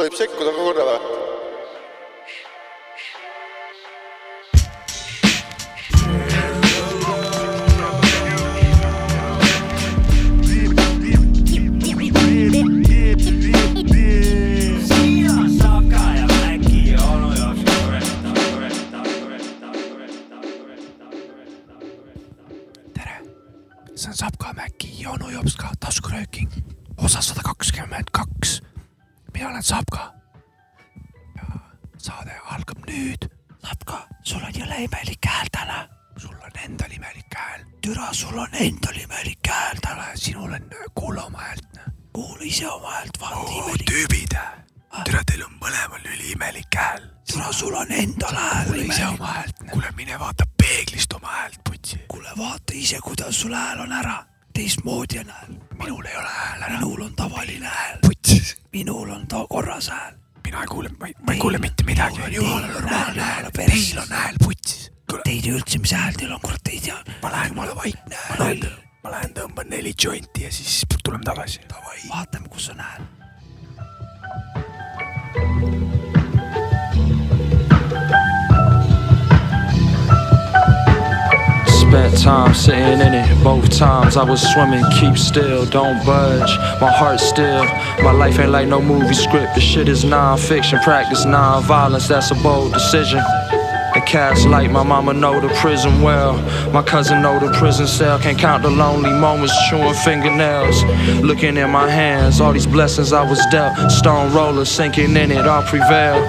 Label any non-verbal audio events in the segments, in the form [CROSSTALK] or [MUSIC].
võib sekkuda ka korra või? Sitting in it. Both times I was swimming. Keep still, don't budge. My heart still. My life ain't like no movie script. This shit is non-fiction. Practice non-violence. That's a bold decision. The cast light, my mama know the prison well. My cousin know the prison cell. Can't count the lonely moments, chewing fingernails. Looking in my hands, all these blessings I was dealt. Stone roller sinking in it, I'll prevail.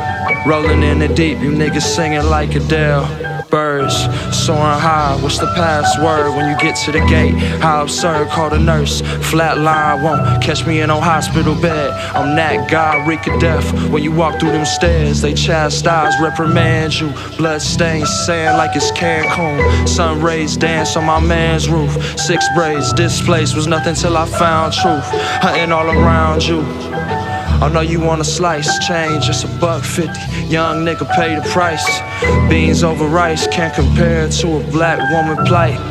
Rolling in the deep, you niggas singing like Adele birds soaring high. What's the password when you get to the gate? How absurd, call the nurse. Flatline won't catch me in no hospital bed. I'm that guy, reek of death. When you walk through them stairs, they chastise, reprimand you. Blood stains, sand like it's Cancun. Sun rays dance on my man's roof. Six braids, displaced was nothing till I found truth. Hunting all around you. I know you want a slice, change, just a buck fifty. Young nigga pay the price. Beans over rice can't compare to a black woman plight.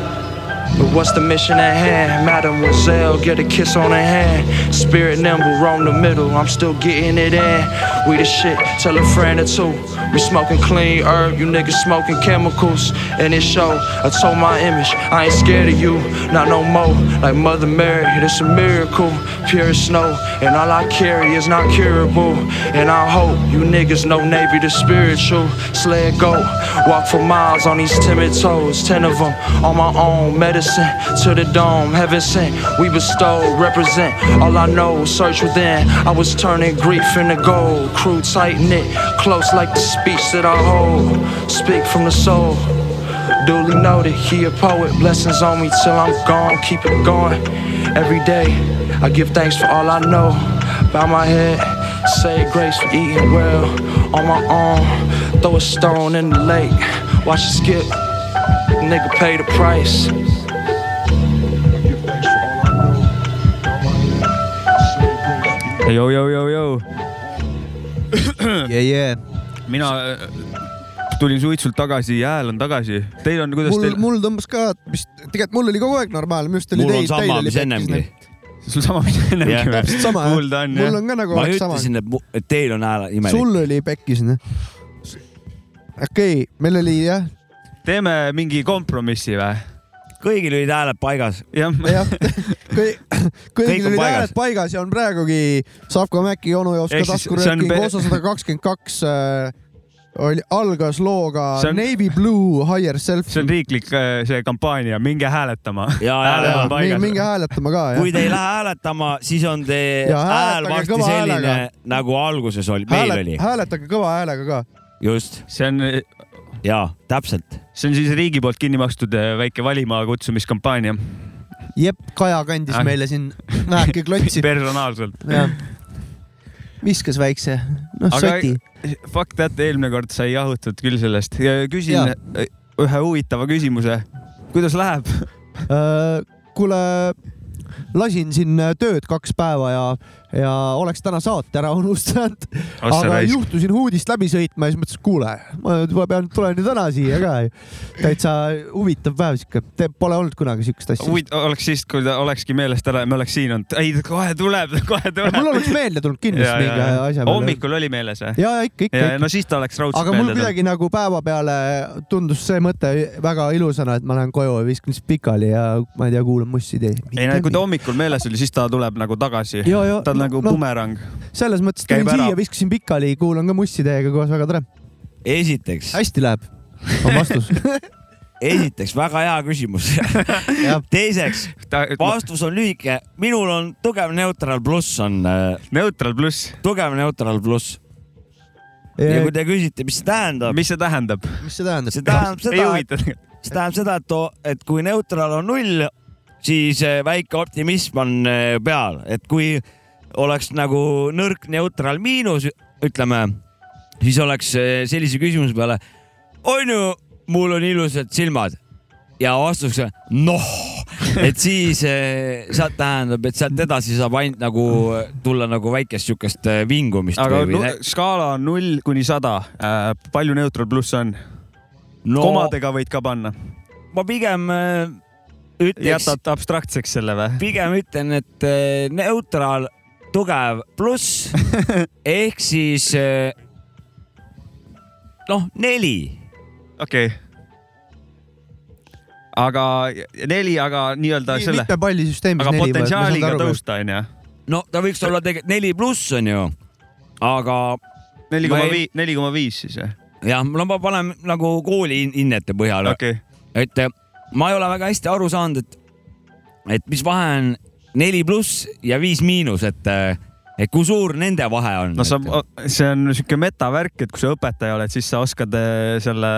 But what's the mission at hand? Mademoiselle, get a kiss on her hand. Spirit nimble, roam the middle, I'm still getting it in. We the shit, tell a friend or two. We smoking clean herb, you niggas smoking chemicals. And it show, I told my image, I ain't scared of you, not no more. Like Mother Mary, it's a miracle, pure as snow. And all I carry is not curable. And I hope you niggas know Navy the spiritual. Sled go, walk for miles on these timid toes. Ten of them on my own, medicine to the dome. Heaven sent, we bestow, represent. All I know, search within. I was turning grief into gold. Crew tight knit, close like the speech that I hold. Speak from the soul. Duly noted, he a poet. Blessings on me till I'm gone. Keep it going. Every day, I give thanks for all I know. Bow my head, say grace for eating well. On my own, throw a stone in the lake. Watch it skip. Nigga pay the price. Jou, jou, jou, jou. yeah,. Yeah. mina äh, tulin suitsult tagasi, hääl on tagasi. Teil on, kuidas mul teil,, mul tõmbas ka, vist tegelikult mul oli kogu aeg normaalne, minu arust oli mul on teil, sama, teil oli mis ennemgi. sul sama, mis ennemgi Jah. või? sama, kuulda on jah mul. on ka nagu ma ütlesin, et teil on hääl imelik. sul oli pekkis, noh. okei okay,, meil oli jah, teeme mingi kompromissi või? Kõigil olid hääled paigas. jah, [LAUGHS] kõigil Kõik on olid hääled paigas ja on praegugi Savko Mäki, onu Jovska taskurööking osa sada kakskümmend kaks oli, algas looga See on- Navy Blue Higher Self. see on riiklik äh, see kampaania, minge hääletama. ja, ja, hääled ja on paigas. minge hääletama ka, jah kui. te ei lähe hääletama, siis on teie hääl varsti selline häälega., nagu alguses oli, meil oli. hääletage kõva häälega ka. just, see on, ja täpselt. see on siis riigi poolt kinni makstud äh, väike valima kutsumiskampaania. jep, Kaja kandis Ah. meile siin väheke klotsi. [LAUGHS] personaalselt. viskas väikse, noh Aga- soti. Fuck that, eelmine kord sai jahutatud küll sellest. küsin Jaa. äh, ühe huvitava küsimuse. kuidas läheb? Äh, kuule, lasin siin tööd kaks päeva ja ja oleks täna saate ära unustanud, aga raisk. juhtusin uudist läbi sõitma ja siis mõtlesin, kuule, ma pean, tulen ju täna siia ka. täitsa huvitav päev siuke, pole olnud kunagi siukest asja. oleks siis, kui ta olekski meelest ära ja me oleks siin olnud, ei kohe tuleb, kohe tuleb. mul oleks meelde tulnud kindlasti mingi asja peale. hommikul oli meeles või? ja, ja ikka, ikka, no siis ta oleks raudselt aga mul meelde tulnud. kuidagi nagu päeva peale tundus see mõte väga ilusana, et ma lähen koju ja viskan siis pikali ja ma ei tea, kuulan mussi tee. ei no kui ta hommikul meeles oli, siis ta tuleb nagu tagasi. ta nagu noh, bumerang. selles mõttes tulin siia, viskasin pikali, kuulan ka mussi teiega koos, väga tore. esiteks, hästi läheb, on vastus. [LAUGHS] esiteks väga hea küsimus. [LAUGHS] teiseks, vastus on lühike, minul on tugev Neutral pluss on äh,, Neutral pluss, tugev Neutral pluss ja kui te küsite, mis see tähendab, mis see tähendab? mis see tähendab? see tähendab seda, see tähendab seda, et, et kui neutral on null, siis äh, väike optimism on äh, peal, et kui oleks nagu nõrk neutral miinus, ütleme, siis oleks äh, sellise küsimuse peale, on ju, mul on ilusad silmad ja vastuseks noh, [LAUGHS] et siis äh, sealt tähendab, et sealt edasi saab ainult nagu tulla nagu väikest siukest äh, vingumist aga või, või skaala on null kuni sada. palju Neutral pluss on? no komadega võid ka panna. ma pigem äh, ütleks, jätad abstraktseks selle või? pigem ütlen, et eh, neutraal tugev pluss [LAUGHS] ehk siis eh, noh, neli. okei okay.. aga neli, aga nii-öelda selle, mitme palli süsteemis aga neli. potentsiaaliga. tõusta onju. no ta võiks olla tegelikult neli pluss onju, aga neli Ma koma viis, neli koma viis siis või? jah, no ma panen nagu kooli hin- hinnete põhjal okay., okei, et eh, ma ei ole väga hästi aru saanud, et, et mis vahe on neli pluss ja viis miinus, et, et kui suur nende vahe on? no sa, see on siuke metavärk, et kui sa õpetaja oled, siis sa oskad eh, selle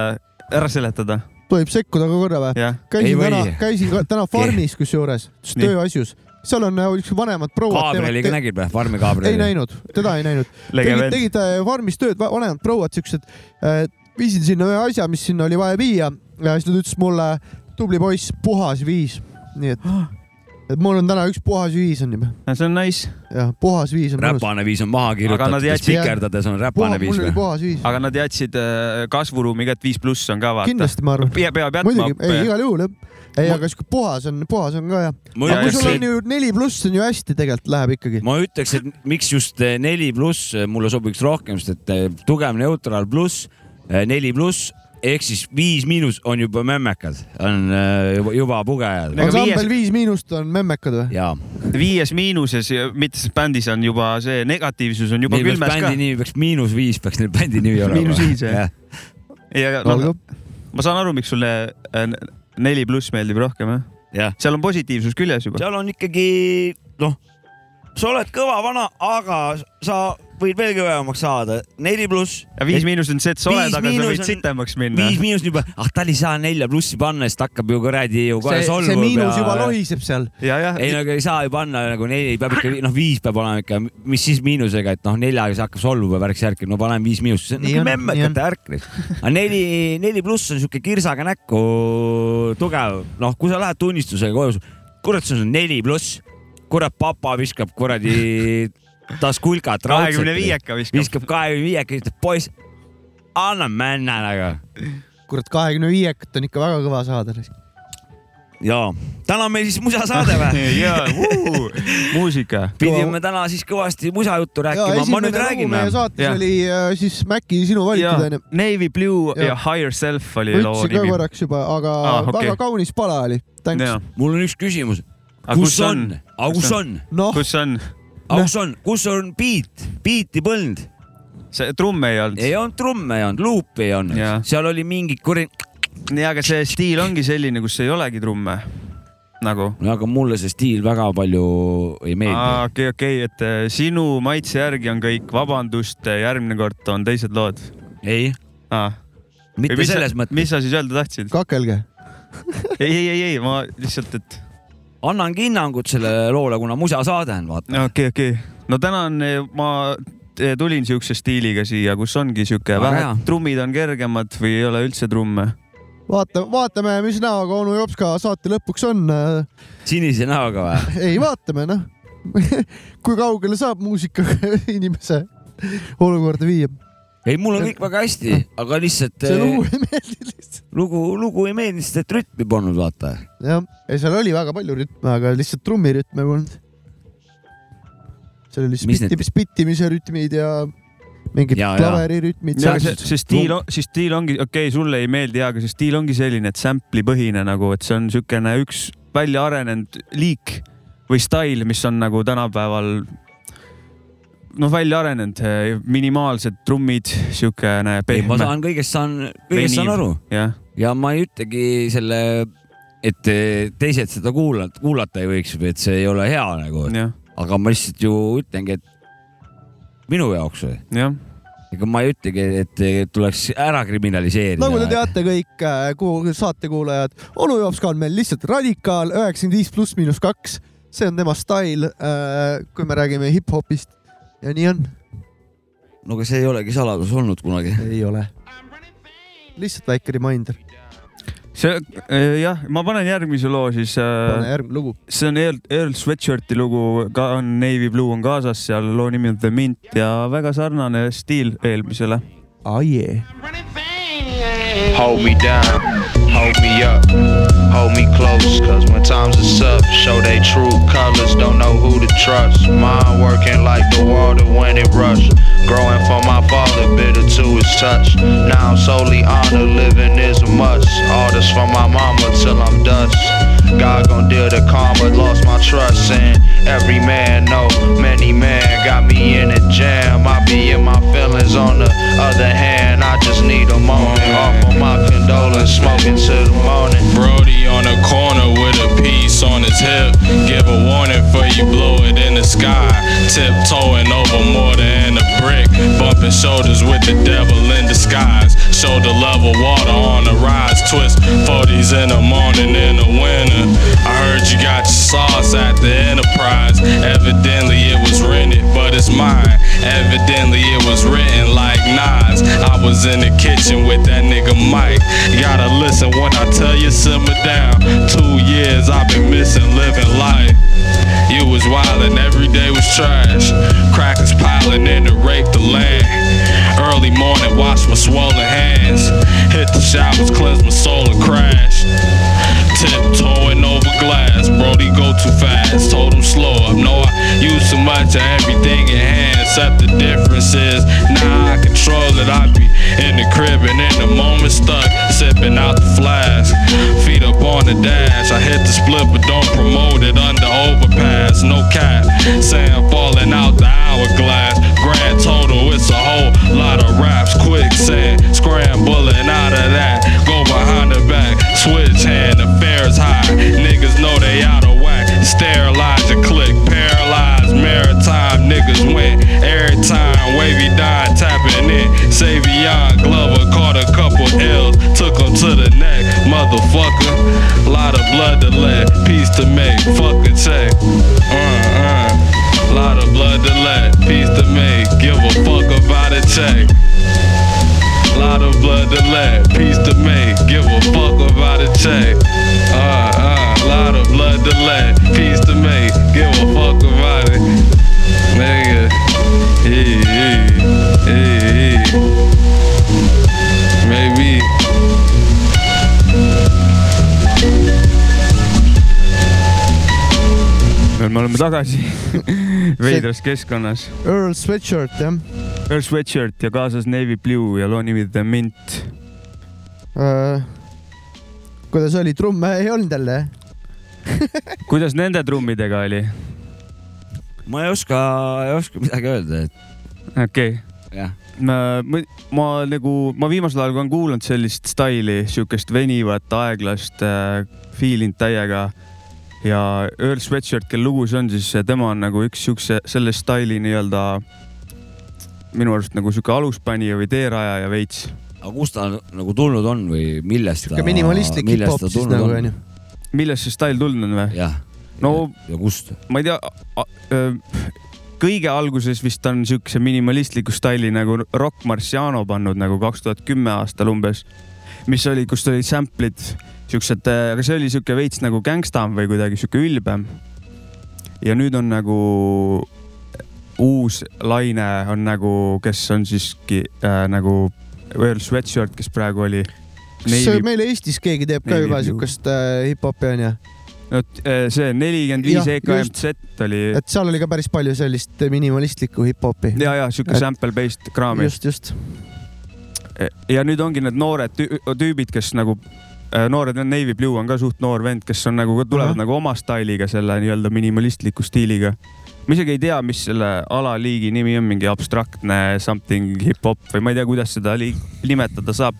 ära seletada, tohib sekkuda ka korra või? Ei käisin täna, käisin täna farmis kusjuures, tööasjus, seal on äh, üks vanemad prouad. Gabrieli ka nägid või? Farmi ei Gabrieli? näinud, teda ei näinud. tegid, tegid äh, farmis tööd, vanemad prouad siuksed, viisin sinna ühe asja, mis sinna oli vaja viia ja siis nad ütlesid mulle, tubli poiss, puhas viis, nii et, et mul on täna üks puhas viis on juba, see on nice, jah, puhas viis on räpane viis on maha Aga nad kirjutatud, jätsid- spikerdades on räpane viis mul oli või? puhas viis, aga nad jätsid eh, kasvuruumi ka, et viis pluss on ka vaata. kindlasti ma arvan. peab jätma muidugi, ei igal juhul jah. ei, aga siuke puhas on, puhas on ka jah. ma aga kui sul on ju neli pluss on ju hästi tegelikult läheb ikkagi. ma ütleks, et miks just eh, neli pluss mulle sobiks rohkem, sest et tugev neutraal pluss, neli pluss ehk siis viis miinus on juba memmekad, on eh, juba, juba pugejad ansambel viies- viis miinust on memmekad või? ja viies miinuses, mitmes bändis on juba see negatiivsus on juba peaks külmes ka bändi. nimi peaks miinus viis peaks neil bändi nimi olema. Miinus viis, jah. ja no, olgu, ma saan aru, miks sulle äh, neli pluss meeldib rohkem jah? jah, seal on positiivsus küljes juba. seal on ikkagi noh, sa oled kõva vana, aga sa võid veel kõvemaks saada, neli pluss. ja viis miinus on see, et sa oled, Viis aga sa võid on- sitemaks minna. viis miinus juba, ah tal ei saa nelja plussi panna, siis ta hakkab ju kuradi ju kohe see, see solvuma. miinus juba lohiseb seal. ei no aga ei saa ju panna nagu neli, peab ikka noh, viis peab olema ikka, mis siis miinusega, et noh, neljaga see hakkab solvuma värk-särk, no paneme viis miinust, see on nagu on, on. memmekate ärk. aga neli, neli pluss on siuke kirsaga näkku tugev, noh, kui sa lähed tunnistusega koju, kurat, sul on neli pluss, kurat, papa viskab kuradi taskulkat kahekümne raudselt, viieka viskab. viskab kahekümne viieka, ütleb poiss, anna männa nagu. kurat, kahekümne viiekat on ikka väga kõva saada. ja täna on meil siis musasaade või? [LAUGHS] jaa, muusika. [LAUGHS] pidime täna siis kõvasti musajuttu rääkima, ma nüüd räägin meie saates Jah. oli äh, siis Maci sinu valitud onju. Navy Blue ja, Ja. ja Higher Self oli loo ütlesin ka nimi. korraks juba, aga Aa, okei. väga kaunis pala oli. Mul on üks küsimus. aga kus on, aga kus on, noh, kus on? kus on, kus on beat, beat'i polnud, see trumm ei olnud. ei olnud trumme ei olnud, luupi ei olnud seal oli mingi kuri, nii, aga see stiil ongi selline, kus ei olegi trumme. nagu. aga mulle see stiil väga palju ei meeldi. okei, okei, et äh, sinu maitse järgi on kõik, vabandust, järgmine kord on teised lood. ei, mitte selles mõttes, mis sa siis öelda tahtsid? kakelge. ei, ei, ei, ei, ma lihtsalt, et annangi hinnangut sellele loole, kuna musasaade on, vaata. okei, okei. no täna on, ma eh, tulin siukse stiiliga siia, kus ongi siuke vähe trummid on kergemad või ei ole üldse trumme. vaata, vaatame, mis näoga onu Jopska saate lõpuks on. sinise näoga või? [LAUGHS] ei, vaatame noh, [LAUGHS] kui kaugele saab muusikaga [LAUGHS] inimese olukorda viia. ei, mul on kõik väga hästi, aga lihtsalt see eh, lugu ei meeldi lihtsalt. lugu, lugu ei meeldinud, sest et rütmi polnud, vaata. jah, ja seal oli väga palju rütme, aga lihtsalt trummirütme polnud. seal oli spitti, spittimise rütmid ja mingid klaverirütmid. see, see, stiil, see stiil ongi, okei okay,, sulle ei meeldi, aga see stiil ongi selline, et sample'i põhine nagu, et see on niisugune üks välja arenenud liik või stail, mis on nagu tänapäeval noh, välja arenenud, minimaalsed trummid, siukene ei, ma pehme, saan kõigest saan, kõigest saan Veniv. aru. jah, ja ma ei ütlegi selle, et eh, teised seda kuulata, kuulata ei võiks või et see ei ole hea nagu, aga ma lihtsalt ju ütlengi, et minu jaoks või, jah, ega ma ei ütlegi, et eh, tuleks ära kriminaliseerida. nagu te teate kõik kuul- saatekuulajad, onu Jopska on meil lihtsalt radikaal üheksakümmend viis pluss miinus kaks, see on tema stail, kui me räägime hip-hopist ja nii on, no aga see ei olegi saladus olnud kunagi. ei ole. lihtsalt väike reminder, see jah, ma panen järgmise loo siis pane äh,, järgmine lugu. see on Earl, Earl Sweatshirti lugu, ka on Navy Blue on kaasas seal, loo nimi on The Mint ja väga sarnane stiil eelmisele. Yeah. Hold me down, hold me up, hold me close. Cause when times are tough, show they true colors, don't know who to trust. Mine working like the water when it rush. Growing from my father, bitter to his touch. Now I'm solely honored, living is a must. All this from my mama till I'm dust. God gon' deal the karma, lost my trust in every man. No, many man got me in a jam. I be in my feelings on the other hand. I just need a moment off of my condolence, smoking till the morning. Brody on the corner with his. Give a warning for you blow it in the sky. Tiptoeing over mortar and a brick. Bumping shoulders with the devil in disguise. Shoulder level water on the rise. Twist 40s in the morning in the winter. I heard you got your sauce at the enterprise. Evidently it was rented, but it's mine. Evidently it was written like Nas. I was in the kitchen with that nigga Mike. Gotta listen when I tell you simmer down. Two years I've been missing living life. You was wildin', every day was trash. Crackers piling in to rape the land. Early morning, wash my swollen hands. Hit the showers, cleanse my soul and crash. Glass, Brody go too fast. Told him slow up. No, I use too much of everything in hand. Except the difference is now I control it. I be in the crib and in the moment stuck, sipping out the flask. Feet up on the dash. I hit the split, but don't promote it under overpass. No cap, sand falling out the hourglass. Grand total, it's a whole lot of raps. Quicksand, scrambling Motherfucker, lot of blood to let, peace to make. Fuck a check. Uh uh. Lot of blood to let, peace to make. Give a fuck about a check. Lot of blood to let, peace to make. Give a fuck about a check. Uh uh. Lot of blood to let, peace to make. Give a fuck about it. Nigga. Yeah, yeah, yeah, me oleme tagasi [LAUGHS] veidras keskkonnas. Earl Sweatshirt jah Earl Sweatshirt ja kaasas Navy Blue ja loo nimi The Mint. uh,. kuidas oli, trumme ei olnud jälle? [LAUGHS] kuidas nende trummidega oli? ma ei oska, ei oska midagi öelda, et okei okay. ma, ma, ma nagu, ma viimasel ajal olen kuulanud sellist staili, siukest venivat, aeglast äh, feel'inud täiega. Ja Earl Sweatshirt, kelle lugu see on, siis tema on nagu üks siukse, selle staili nii-öelda minu arust nagu sihuke aluspanija või teerajaja veits. aga kust ta nagu tulnud on või millest ta, sihuke minimalistlik hip-hop siis nagu on? onju. millest see stail tulnud on või? No- ja kust? ma ei tea, kõige alguses vist on siukse minimalistliku staili nagu Rock Marciano pannud nagu kaks tuhat kümme aastal umbes, mis oli, kus olid sample'id siuksed, aga see oli siuke veits nagu gängstam või kuidagi siuke ülbem. ja nüüd on nagu uus laine on nagu, kes on siiski äh, nagu Earl Sweatshirt, kes praegu oli. kas Navy... meil Eestis keegi teeb ka Navy juba siukest äh, hip-hopi onju, no äh, see nelikümmend viis EKMZ oli et seal oli ka päris palju sellist minimalistlikku hip-hopi. ja, ja siuke Et- sample based kraami just, just. ja nüüd ongi need noored tüü- tüübid, kes nagu äh, noored on Navy Blue on ka suht noor vend, kes on nagu, tulevad Ahah. nagu oma stailiga, selle nii-öelda minimalistliku stiiliga. ma isegi ei tea, mis selle alaliigi nimi on, mingi abstraktne something hip-hop või ma ei tea, kuidas seda liig- nimetada saab.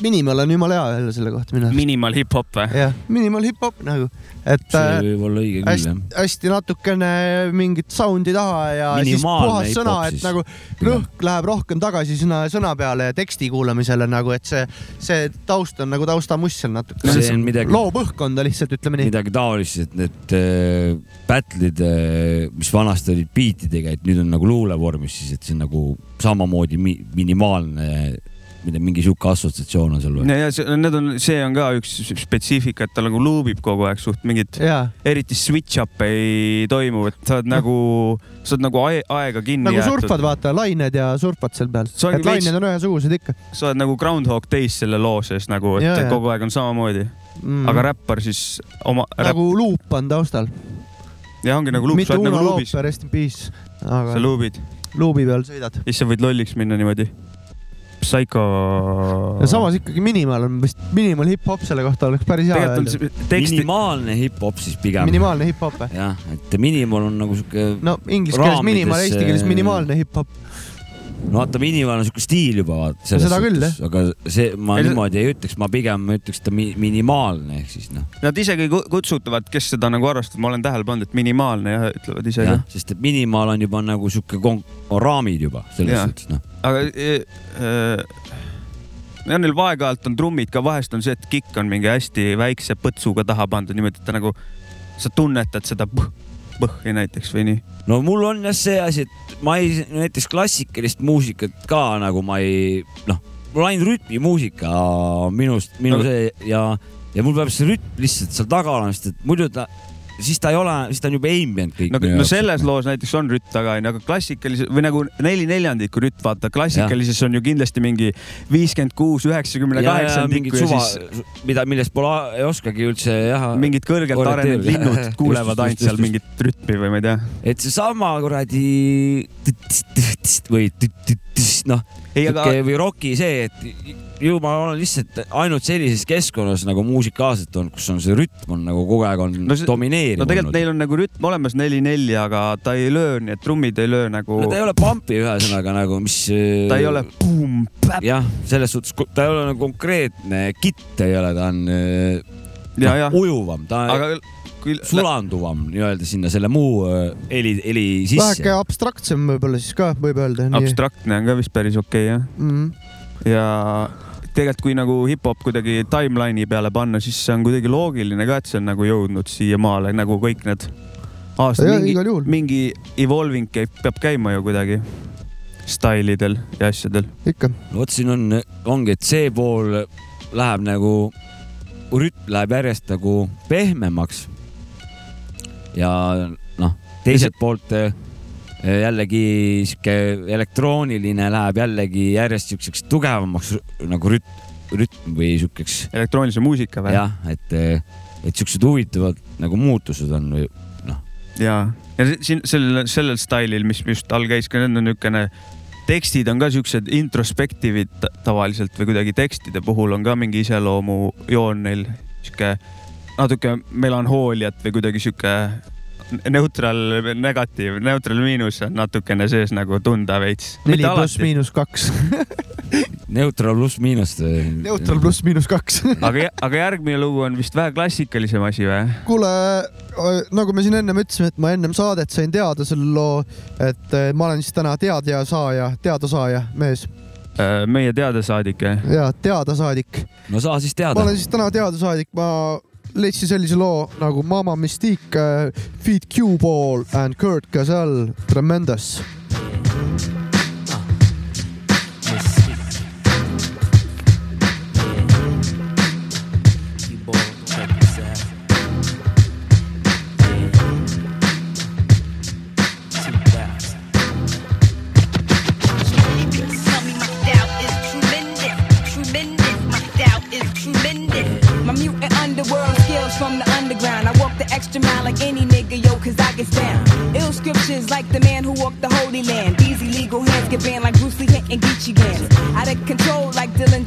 Minimal on jumala hea jälle selle kohta minu arust. minimal hip-hop või? jah, minimal hip-hop nagu, et see äh, võib olla õige küll hästi jah., hästi natukene mingit sound'i taha ja siis Minimaalne puhas sõna, et siis. nagu rõhk läheb rohkem tagasi sõna, sõna peale ja teksti kuulamisele nagu, et see, see taust on nagu taustamuss on natuke. see on midagi, loo põhkonda lihtsalt ütleme nii. midagi taolist, et need äh, battle'id äh,, mis vanasti olid beatidega, et nüüd on nagu luulevormis, siis et see on nagu samamoodi mi minimaalne, mingi sihuke assotsiatsioon on seal või? ja, ja see, need on, see on ka üks spetsiifika, et ta nagu luubib kogu aeg suht mingit, eriti switch up ei toimu, et sa oled nagu, sa oled nagu ae- aega kinni nagu surfad, vaata, lained ja surfad seal peal. Et lained on ühesugused ikka sa oled nagu Groundhog Days selle loo sees nagu, et Ja, ja, kogu aeg on samamoodi mm.. aga räppar siis oma räpp, nagu luup on taustal. ja ongi nagu luup, mitte sa Uno nagu Looper, rest in peace. sa aga luubid, luubi peal sõidad. siis sa võid lolliks minna niimoodi. Psycho. ja samas ikkagi minimal on vist, minimal hip-hop selle kohta oleks päris hea öelda. teksti, minimaalne hip-hop siis pigem. minimaalne hip-hop või? jah, et minimal on nagu sihuke, no inglise keeles Raamides, minimal, eesti keeles minimaalne hip-hop. No vaata, minimaal on sihuke stiil juba vaata. Seda küll, aga see, ma Ei, see- niimoodi ei ütleks, ma pigem ütleks ta mi minimaalne ehk siis noh, nad isegi ku- kutsutavad, kes seda nagu arvestavad, ma olen tähele pannud, et minimaalne jah, ütlevad ise ka jah, sest et minimaal on juba nagu sihuke kon- raamid juba selles suhtes noh. aga e, e, ja neil aeg-ajalt on trummid ka, vahest on see, et kikk on mingi hästi väikse põtsuga taha pandud niimoodi, et ta nagu, sa tunnetad seda põh- põhja näiteks või nii. no mul on jah see asi, et ma ei, näiteks klassikalist muusikat ka nagu ma ei, noh, mul ainult rütmimuusika minust, minu Aga- see ja, ja mul peab see rütm lihtsalt seal taga olema, sest et muidu ta, siis ta ei ole, siis ta on juba ambient kõik. no, no selles loos näiteks on rütt taga onju, aga klassikalises või nagu neli neljandikku rütt, vaata klassikalises on ju kindlasti mingi viiskümmend kuus, üheksakümne kaheksandikku ja siis, mida, millest pole, ei oskagi üldse jah. mingid kõrgelt arenenud linnud kuulevad ainult seal mingit rütmi või ma ei tea. et seesama kuradi või noh, aga või roki see, et ju ma olen lihtsalt ainult sellises keskkonnas nagu muusikaalselt olnud, kus on see rütm on nagu kogu aeg on No see- domineeriv no tegelikult olnud. neil on nagu rütm olemas neli-neli, aga ta ei löö, nii et trummid ei löö nagu no ta ei ole pampi ühesõnaga nagu, mis. ta ei ole boom, jah, selles suhtes, ta ei ole nagu konkreetne kitt ei ole, ta on äh, ja, noh, ja, ujuvam, ta aga kui sulanduvam nii-öelda sinna selle muu äh, heli, heli sisse väheke. abstraktsem võib-olla siis ka võib öelda. abstraktne on ka vist päris okei jah, Mm. ja tegelikult kui nagu hip-hop kuidagi timeline'i peale panna, siis see on kuidagi loogiline ka, et see on nagu jõudnud siiamaale nagu kõik need aastad, mingi mingi evolving käib, peab käima ju kuidagi stailidel ja asjadel. ikka, vot siin on, ongi, et see pool läheb nagu, rütm läheb järjest nagu pehmemaks. Ja noh, teiselt poolt eh, jällegi sihuke elektrooniline läheb jällegi järjest siukseks tugevamaks nagu rütm, rütm või siukeseks elektroonilise muusika või? jah, et, et siuksed huvitavad nagu muutused on või noh, ja, ja si- siin sellel, sellel stailil, mis just all käis ka, need on niisugune, tekstid on ka siuksed introspektiivid ta- tavaliselt või kuidagi tekstide puhul on ka mingi iseloomujoon neil. Sihuke natuke melanhooliat või kuidagi sihuke neutral, negatiiv, neutral miinus on natukene sees nagu tunda veits. neli [LAUGHS] pluss miinus kaks. neutral pluss miinust. neutral pluss miinus kaks. [LAUGHS] aga, aga järgmine lugu on vist vähe klassikalisem asi või? kuule, nagu me siin ennem ütlesime, et ma ennem saadet sain teada selle loo, et eh, ma olen siis täna teadja saaja, teadasaaja mees meie teadesaadik jah? ja teadasaadik. no saa siis ma teada. olen siis täna teadasaadik, ma leidsin sellise loo nagu Mama Mystique äh,, Feed Q-Ball and Kurt Gazelle, Tremendous.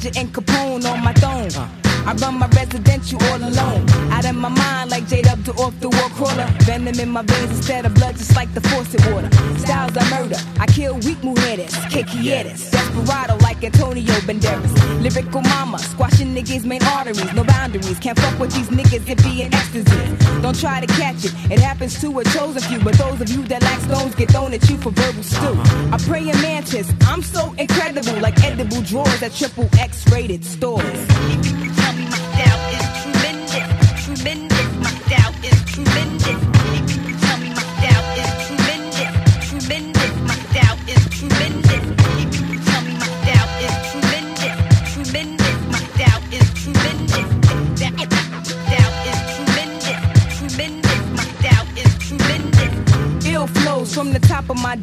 Dillinger and Capone on my throne. I run my residential all alone. Out of my mind like J Dub to off the wall crawler. Venom in my veins instead of blood, just like the faucet water. Styles I murder. I kill weak mujeres, kikieres. Desperado like Antonio Banderas. Lyrical mama, squashing niggas' main arteries. No boundaries. Can't fuck with these niggas if be in ecstasy. Don't try to catch it. It happens to a chosen few. But those of you that lack stones get thrown at you for verbal stew. I pray in mantis. I'm so incredible, like edible drawers at triple X rated stores.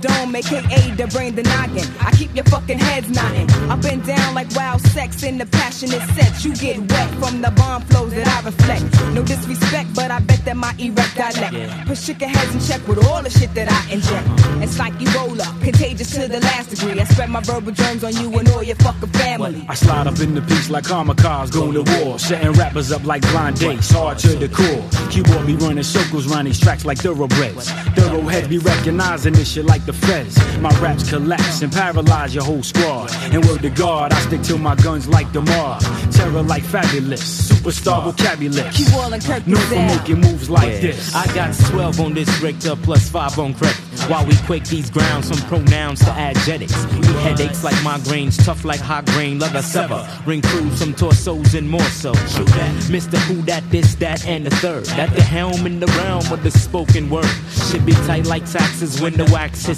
Dome, aka the brain the noggin. I keep your fucking heads nodding. Up and down like wild sex in the passionate sex. You get wet from the bomb flows that I reflect. No disrespect, but I bet that my erect dialect. Put chicken heads in check with all the shit that I inject. It's like Ebola, contagious to the last degree. I spread my verbal germs on you and all your fucking family. I slide up in the piece like kamikaze, going to war. Setting rappers up like blind dates, hard to the core. Keyboard be running circles round these tracks like thoroughbreds. Thoroughheads be recognizing this shit like the feds. My raps collapse and paralyze your whole squad. And word to God, I stick to my guns like the mob. Terror like fabulous, superstar vocabulary. Keep all and Kirk Known for down. making moves like this. I got 12 on this Richter plus 5 on credit. While we quake these grounds from pronouns to adjectives. We headaches like migraines, tough like high grain, leather sever. Ring crews some torsos and more so. True. Mr. Who that, this, that, and the third. At the helm in the realm of the spoken word. Should be tight like taxes when the wax hits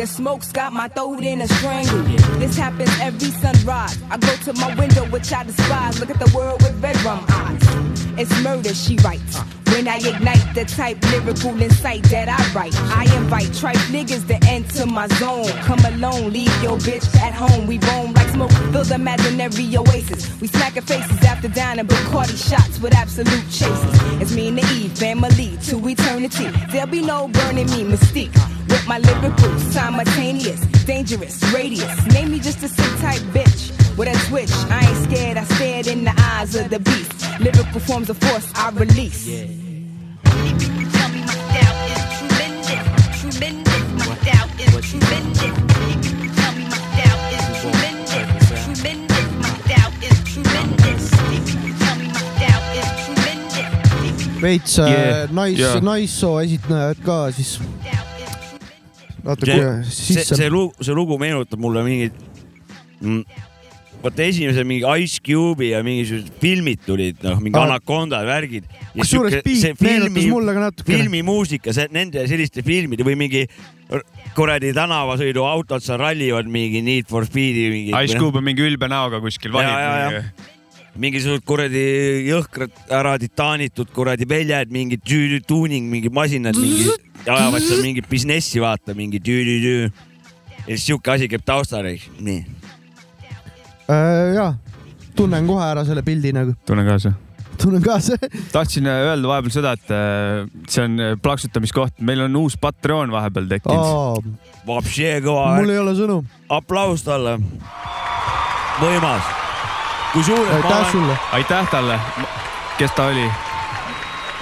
The smoke's got my throat in a strangle. This happens every sunrise. I go to my window, which I despise. Look at the world with red rum eyes. It's murder, she writes. When I ignite the type lyrical insight that I write, I invite tripe niggas to enter my zone. Come alone, leave your bitch at home. We roam like smoke, the imaginary oasis. We smacking faces after dining, but Bacardi shots with absolute chases. It's me and the Eve family to eternity. There'll be no burning me, mystique. With my lyrical, simultaneous, dangerous, radius. Name me just a sick type bitch. With a twitch, I ain't scared, I stared in the eyes of the beast. Lyrical forms of force I release. Tell veits Yeah, yeah, nais yeah. yeah., naissoo esinejad ka siis natuke see, sisse see. lugu, see lugu meenutab mulle mingit mm, vaata esimese mingi Ice Cube'i ja mingisugused filmid tulid, noh, mingi Aa. Anaconda värgid. kusjuures beat meenutas mulle ka natukene. filmimuusika, see nende selliste filmide või mingi kuradi tänavasõiduautod seal rallivad mingi Need for Speed'i mingi. Ice Cube on mingi ülbe näoga kuskil vahib. mingisugused kuradi jõhkrad ära titaanitud kuradi väljad, mingi tuuning, mingi masinad, mingi ajavad seal mingit businessi, vaata mingi tüüdü-tüü. ja siis sihuke asi käib taustal, nii. Äh, jaa, tunnen kohe ära selle pildi nagu, tunnen kaasa. tunnen kaasa. tahtsin äh, öelda vahepeal seda, et äh, see on äh, plaksutamiskoht, meil on uus Patreon vahepeal tekkinud. Kõva mul ei ole sõnu. aplaus talle. võimas. ma aitäh olen, sulle. aitäh talle, kes ta oli?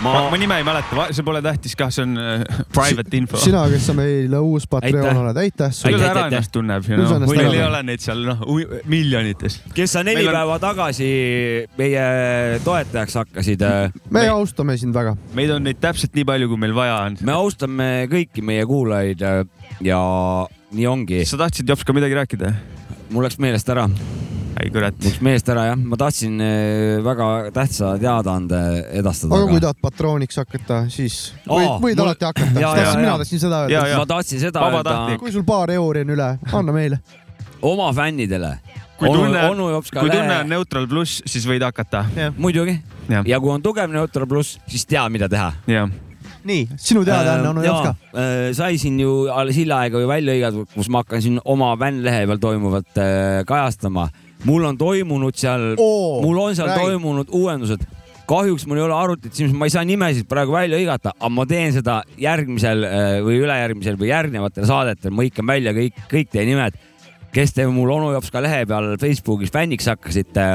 Ma, ma, ma nime ei mäleta, see pole tähtis kah, see on äh, [LAUGHS] private info. sina, kes sa meil uus Patreon oled, aitäh kuidas sulle. Aitäh, ära ennast tunneb, Kuidas meil ei ole neid seal noh miljonites. kes sa neli Meil on- päeva tagasi meie toetajaks hakkasid. me austame sind väga. meid on neid täpselt nii palju, kui meil vaja on. me austame kõiki meie kuulajaid äh, ja nii ongi. sa tahtsid Jops ka midagi rääkida? mul läks meelest ära, ei kurat. läks meelest ära jah, ma tahtsin äh, väga tähtsa teadaande edastada. aga kui tahad patrooniks hakata, siis võid, võid mul- alati hakata. Jaa, mina tahtsin seda öelda. ma tahtsin seda öelda kui sul paar euri on üle, anna meile. oma fännidele. kui tunne, kui tunne lehe on, Neutral pluss, siis võid hakata. muidugi. Ja kui on tugev Neutral pluss, siis tea, mida teha. nii, sinu teadaanne, onu Jops ka. Äh, sai siin ju alles hiljaaegu ju välja hõigatud, kus ma hakkan siin oma fännlehe peal toimuvat äh, kajastama. Mul on toimunud seal, mul on seal räägi. toimunud uuendused. kahjuks mul ei ole arvutit, siis ma ei saa nimesid praegu välja hõigata, aga ma teen seda järgmisel äh, või ülejärgmisel või järgnevatel saadetel, ma hõikan välja kõik, kõik teie nimed, kes te mul onu jops ka lehe peal Facebookis fänniks hakkasite.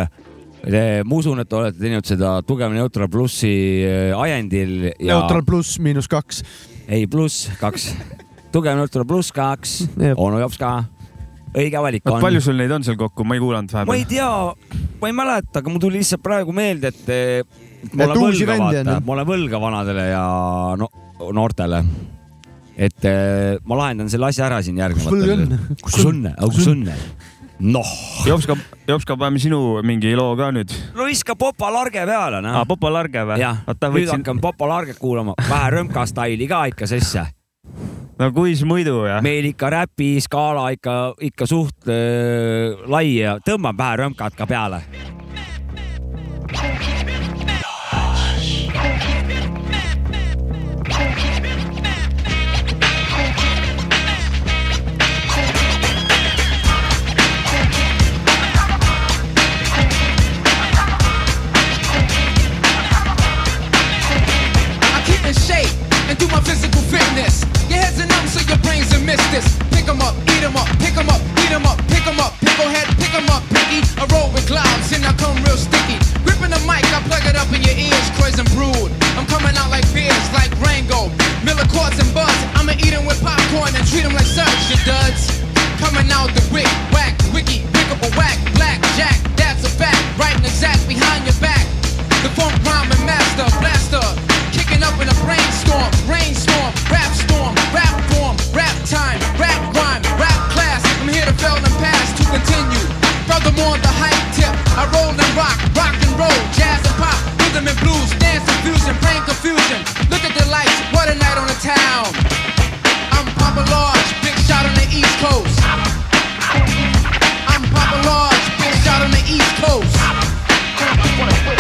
ma usun, et te olete teinud seda Tugev Neutral plussi äh, ajendil ja Neutral pluss miinus kaks. ei, pluss kaks. tugev Neutral pluss kaks, onu jops ka. Õige valik on. palju sul neid on seal kokku, ma ei kuulanud ma ei vahepeal. tea, ma ei mäleta, aga mul tuli lihtsalt praegu meelde, et eh, ma olen võlga, vaata ma olen võlga vanadele ja no, noortele. et eh, ma lahendan selle asja ära siin järgnevatel Sul õnne.. kus õnne, kus õnne? noh, Jopska, Jopska, paneme sinu mingi loo ka nüüd. no viska Popa Large peale, aa, noh. Popo Large või? jah, nüüd hakkan Popa Larget kuulama, vähe rõmka staili ka ikka sisse. No kuis muidu jah. meil ikka räpi skaala ikka, ikka suht äh, lai ja tõmbab vähe rõmkat ka peale. Missed this. Pick 'em up, eat 'em up, pick 'em up, eat 'em up, pick 'em up, picklehead, pick 'em up, piggy. I roll with clouds and I come real sticky. Gripping the mic, I plug it up in your ears, crazy brood. I'm coming out like beers, like Rango. Miller quartz and buzz. I'ma eat 'em with popcorn and treat 'em like such, you duds. Coming out the wick, whack, wiki, pick up a whack, black, jack, that's a fact. Right and exact behind your back. The funk rhyming master, blaster, Furthermore, the hype tip, I roll and rock, rock and roll, jazz and pop, rhythm and blues, dance and fusion, brain confusion. Look at the lights, what a night on the town. I'm Papa Large, big shot on the East Coast. I'm Papa Large, big shot on the East Coast.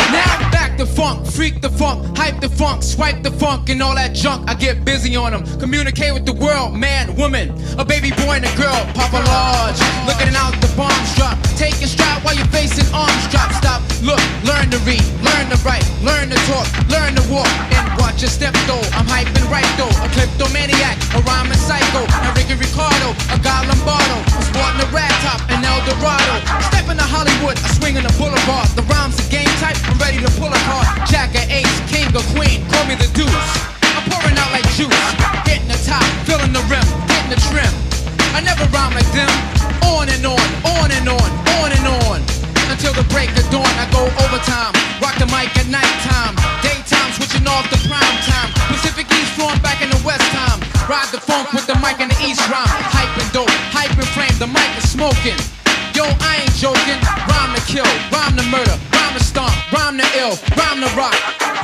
Now back the funk, freak the funk, hype the funk, swipe the funk, and all that junk. I get busy on them. Communicate with the world, man, woman, a baby boy and a girl. Papa Large, looking out bombs drop. Taking stride while you're facing arms drop. Stop, look, learn to read, learn to write, learn to talk, learn to walk, and watch your step though. I'm hyping right though, a kleptomaniac, a rhyming psycho, a Ricky Ricardo, a guy Lombardo, I'm sporting a rag top, an El Dorado. Step into Hollywood, I swing in the boulevard. The rhymes are game type, I'm ready to pull a card. Jack or ace, king or queen, call me the deuce. I'm pouring out like juice, hitting the top, filling the rim, hitting the trim. I never rhyme like them. On and on, on and on, on and on. Until the break of dawn, I go overtime. Rock the mic at nighttime. Daytime, switching off the prime time. Pacific East storm back in the West time. Ride the funk with the mic in the East rhyme. Hype and dope, hype and frame, the mic is smoking. Yo, I ain't joking. Rhyme to kill, rhyme to murder, rhyme to stomp, rhyme to ill, rhyme to rock,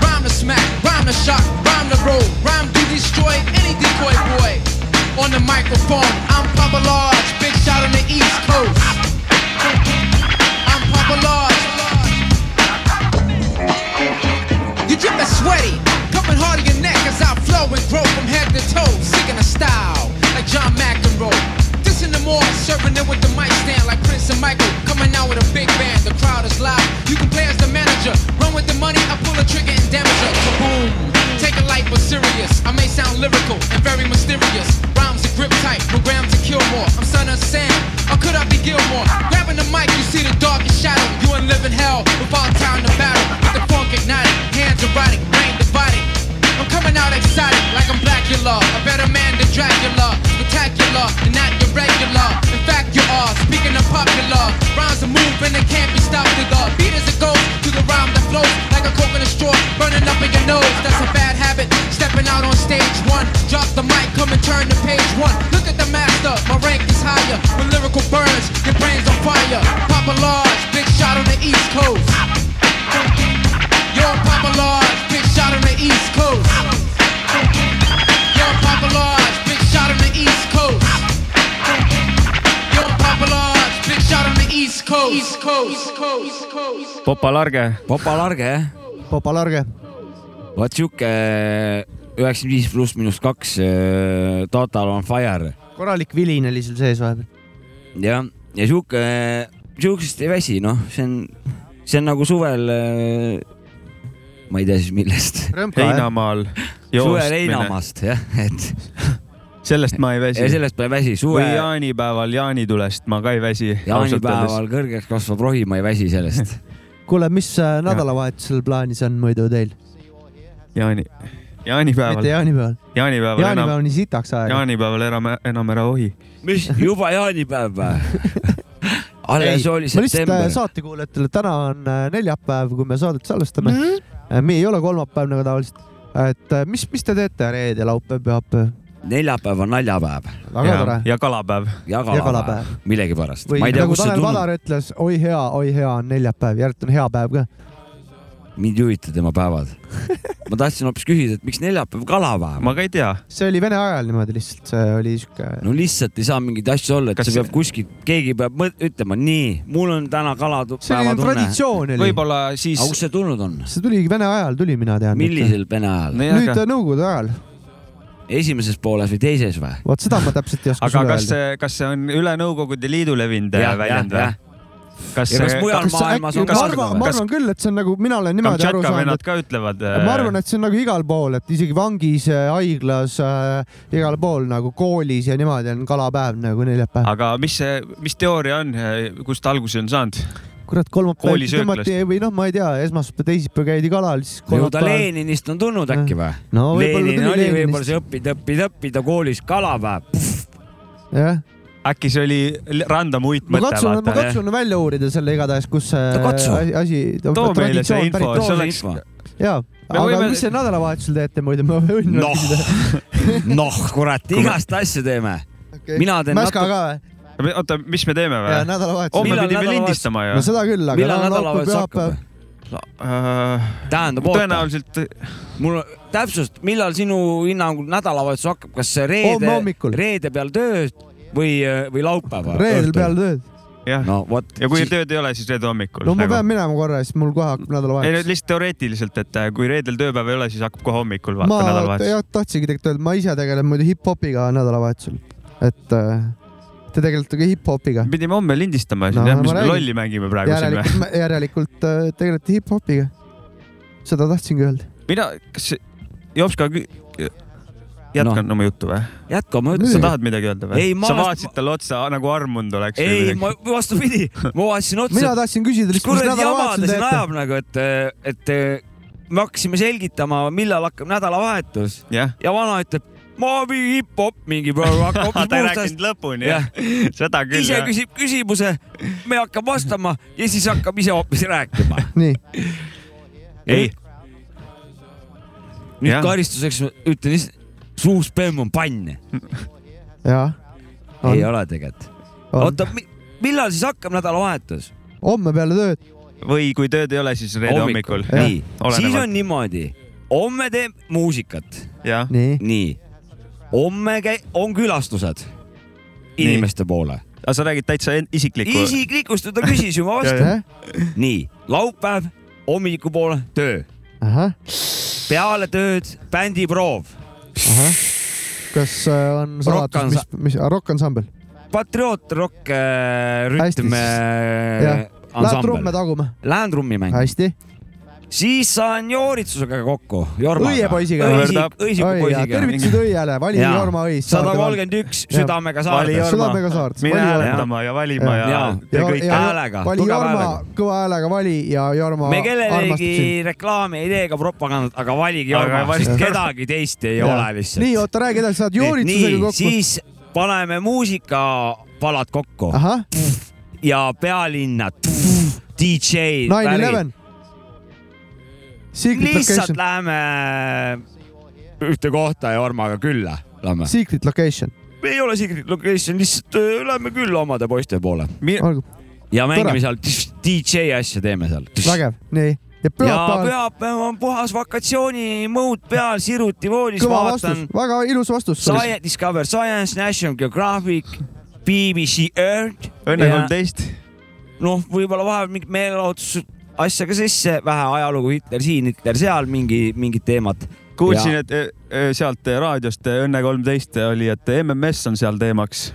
rhyme to smack, rhyme to shock, rhyme to roll, rhyme to destroy any decoy boy. On the microphone, I'm Papa Large, big shot on the East Coast. I'm Papa Large. You dripping sweaty, coming hard on your neck as I flow and grow from head to toe, sick in a style like John McEnroe. This in the morning, serving it with the mic stand like Prince and Michael, coming out with a big band. The crowd is loud. You can play as the manager, run with the money. I pull a trigger and damage her. Kaboom! taking life was serious. I may sound lyrical and very mysterious. Rhymes are grip tight, programmed to kill more. I'm son of Sam, or could I be Gilmore? Grabbing the mic, you see the darkest shadow. You in living hell without time to battle. With the funk ignited, hands erotic, brain dividing. I'm coming out excited, like I'm Blackula, a better man than Dracula. Spectacular, and not your regular. In fact, you are speaking of popular. Rhymes are moving, and can't Popa Large jah, Popa Large. vot sihuke üheksakümmend viis pluss miinus kaks äh, Total on fire korralik vilin oli seal sees vahepeal. jah, ja sihuke, sihukesest ei väsi, noh, see on, see on nagu suvel. ma ei tea siis millest. heinamaal suvel heinamaast jah, et sellest ma ei väsi ja. sellest ma ei väsi, või suve jaanipäeval jaanitulest ma ka ei väsi. jaanipäeval kõrgeks kasvav rohi, ma ei väsi sellest. kuule, mis äh, nädalavahetusel plaanis on muidu teil? jaani, jaanipäeval mitte, jaanipäeval. jaanipäeval enam, jaanipäev on nii sitaks aega. jaanipäeval enam, enam ära ohi. mis, juba jaanipäev või? [LAUGHS] alles oli ma lihtsalt äh, september. saatekuulajatele, täna on äh, neljapäev, kui me saadet salvestame mm. -hmm. me ei ole kolmapäev nagu tavaliselt. et mis, mis te teete reede, laupäev, pühapäev? Neljapäev on naljapäev väga tore. ja kalapäev. ja kalapäev. kalapäev, millegipärast. või tea, nagu see Tanel Padar ütles, oi hea, oi hea on neljapäev, järelikult on hea päev ka. mind ei huvita tema päevad. ma tahtsin hoopis küsida, et miks neljapäev kalapäev? ma ka ei tea. see oli vene ajal niimoodi lihtsalt, see oli siuke. no lihtsalt ei saa mingeid asju olla, et Kas sa pead kuskilt, keegi peab mõt- ütlema, nii, mul on täna see oli kalapäeva tunne. traditsioon oli. võib-olla siis aga kust see tulnud on? see tuligi vene ajal tuli, mina tean. millisel vene ajal? nüüd Nõukogude ajal. Esimeses pooles või teises või? vot seda ma täpselt ei oska aga sulle kas öelda. see, kas see on üle Nõukogude Liidu levinud Jah, väljend või? kas ja kas see, mujal kas maailmas on ma ka arvan, ma arvan küll, et see on nagu, mina olen niimoodi aru saanud, et ka ütlevad. ma arvan, et see on nagu igal pool, et isegi vangis, haiglas äh,, igal pool nagu koolis ja niimoodi on kalapäev nagu neljapäev. aga mis see, mis teooria on, kust alguse on saanud? kurat, kolmapäev tõmmati või noh, ma ei tea, esmaspäev, teisipäev käidi kalal, siis ju ta kolmapäev. Leninist on tulnud äkki või? no võib-olla Lenin oli võib-olla see õppida, õppida, õppida koolis kalapäev. jah, äkki see oli random ma uitmõte, katsun, ma katsun välja uurida selle igatahes, kus see No asi- too meile see info, see oleks jaa, Me aga võime- mis te nädalavahetusel teete muidu, ma võin noh küsida., noh kurat, igast asja teeme. mina teen Mäska natuke- ka või? oota, mis me teeme või? homme pidime nädalavahetus- lindistama ju no. seda küll, aga millal nädalavahetus hakkab?? tähendab, oota, tõenäoliselt mul täpsust, millal sinu hinnangul nädalavahetus hakkab, kas see reede reede peal tööd või, või laupäeval? reedel peale tööd. jah, no ja kui tööd ei ole, siis reede hommikul. no ma pean minema korra, siis mul kohe hakkab ei nüüd nädalavahetus. lihtsalt teoreetiliselt, et äh, kui reedel tööpäev ei ole, siis hakkab kohe hommikul vaata ma nädalavahetus. jah tahtsingi tegelikult öelda, ma ise tegelen muidu hip-hopiga nädalavahetusel, et äh, te tegelete ka hip-hopiga. pidime homme lindistama, No siis jah, mis me lolli mängime praegu siin või? järelikult, järelikult äh, tegelete hip-hopiga. seda tahtsingi öelda. mina, kas Jopska, jätkan no. oma juttu või? jätka oma Nüüd. sa juttu. tahad midagi öelda või sa vaatasid talle otsa nagu armund oleks. ei, ma [LAUGHS] vastupidi, ma vaatasin otsa mina. tahtsin küsida kuradi jama ta siin ajab nagu, et, et me hakkasime selgitama, millal hakkab nädalavahetus jah, ja vana ütleb, ma mingi hip-hop mingi praegu hakkab [LAUGHS] ta ei rääkinud lõpuni Jah. jah, seda küll ise jah. küsib küsimuse, me hakkame vastama ja siis hakkab ise hoopis rääkima. [LAUGHS] nii, ei, nüüd Jah. karistuseks ütlen lihtsalt, suuspemm on pann. jaa. ei ole tegelikult. oota, millal siis hakkab nädalavahetus? homme peale tööd. või kui tööd ei ole, siis reede hommikul. nii, siis on niimoodi, homme teeb muusikat, jah, nii, nii, homme käi-, on külastused inimeste poole. aga sa räägid täitsa isiklikku? isiklikust ta küsis ju, ma vastan. nii, laupäev hommikupoole töö, peale tööd bändiproov, kas äh, on salatus, mis mis, rokkansambel? patrioot rock äh, rütm äh, Lähed trumme taguma? lähen trummi mängima, hästi. Siis saan Jooritsusega kokku, Jormaga. Õiepoisiga. õisik, õisiku poisiga. tervitused õiele, vali Jaa. Jorma õis. sada kolmkümmend üks südamega. Jorma. südamega saart. mine hääletama ja valima ja, Jaa. ja kõik. Häälega, vali tugeva Jorma kõva häälega vali ja Jorma me kellelegi reklaami ei tee ega propagandat, aga valige Jorma, kedagi teist ei ole lihtsalt. nii, oota, räägi edasi, saad Jooritsusega nii, kokku. siis paneme muusikapalad kokku ja pealinna DJ. Nine Eleven. Lihtsalt Location, läheme ühte kohta Jormaga külla, lähme. Secret Location, ei ole secret location, lihtsalt öö, lähme külla omade poiste poole olgu, ja mängime Tore. seal DJ asja teeme seal. vägev, nii. ja ja pühapäeval, pühapäev on puhas vakatsioonimõud peal, siruti voodis, kõva vaatan vastus, väga ilus vastus. Science, Discover Science, National Geographic, BBC Earth õnne ja, kolmteist. noh, võib-olla vahepeal mingit meelelahutus asja ka sisse, vähe ajalugu, Hitler siin, Hitler seal, mingi, mingid teemad. kuulsin, et eh, eh, sealt eh, raadiost Õnne kolmteist oli, et MMS on seal teemaks.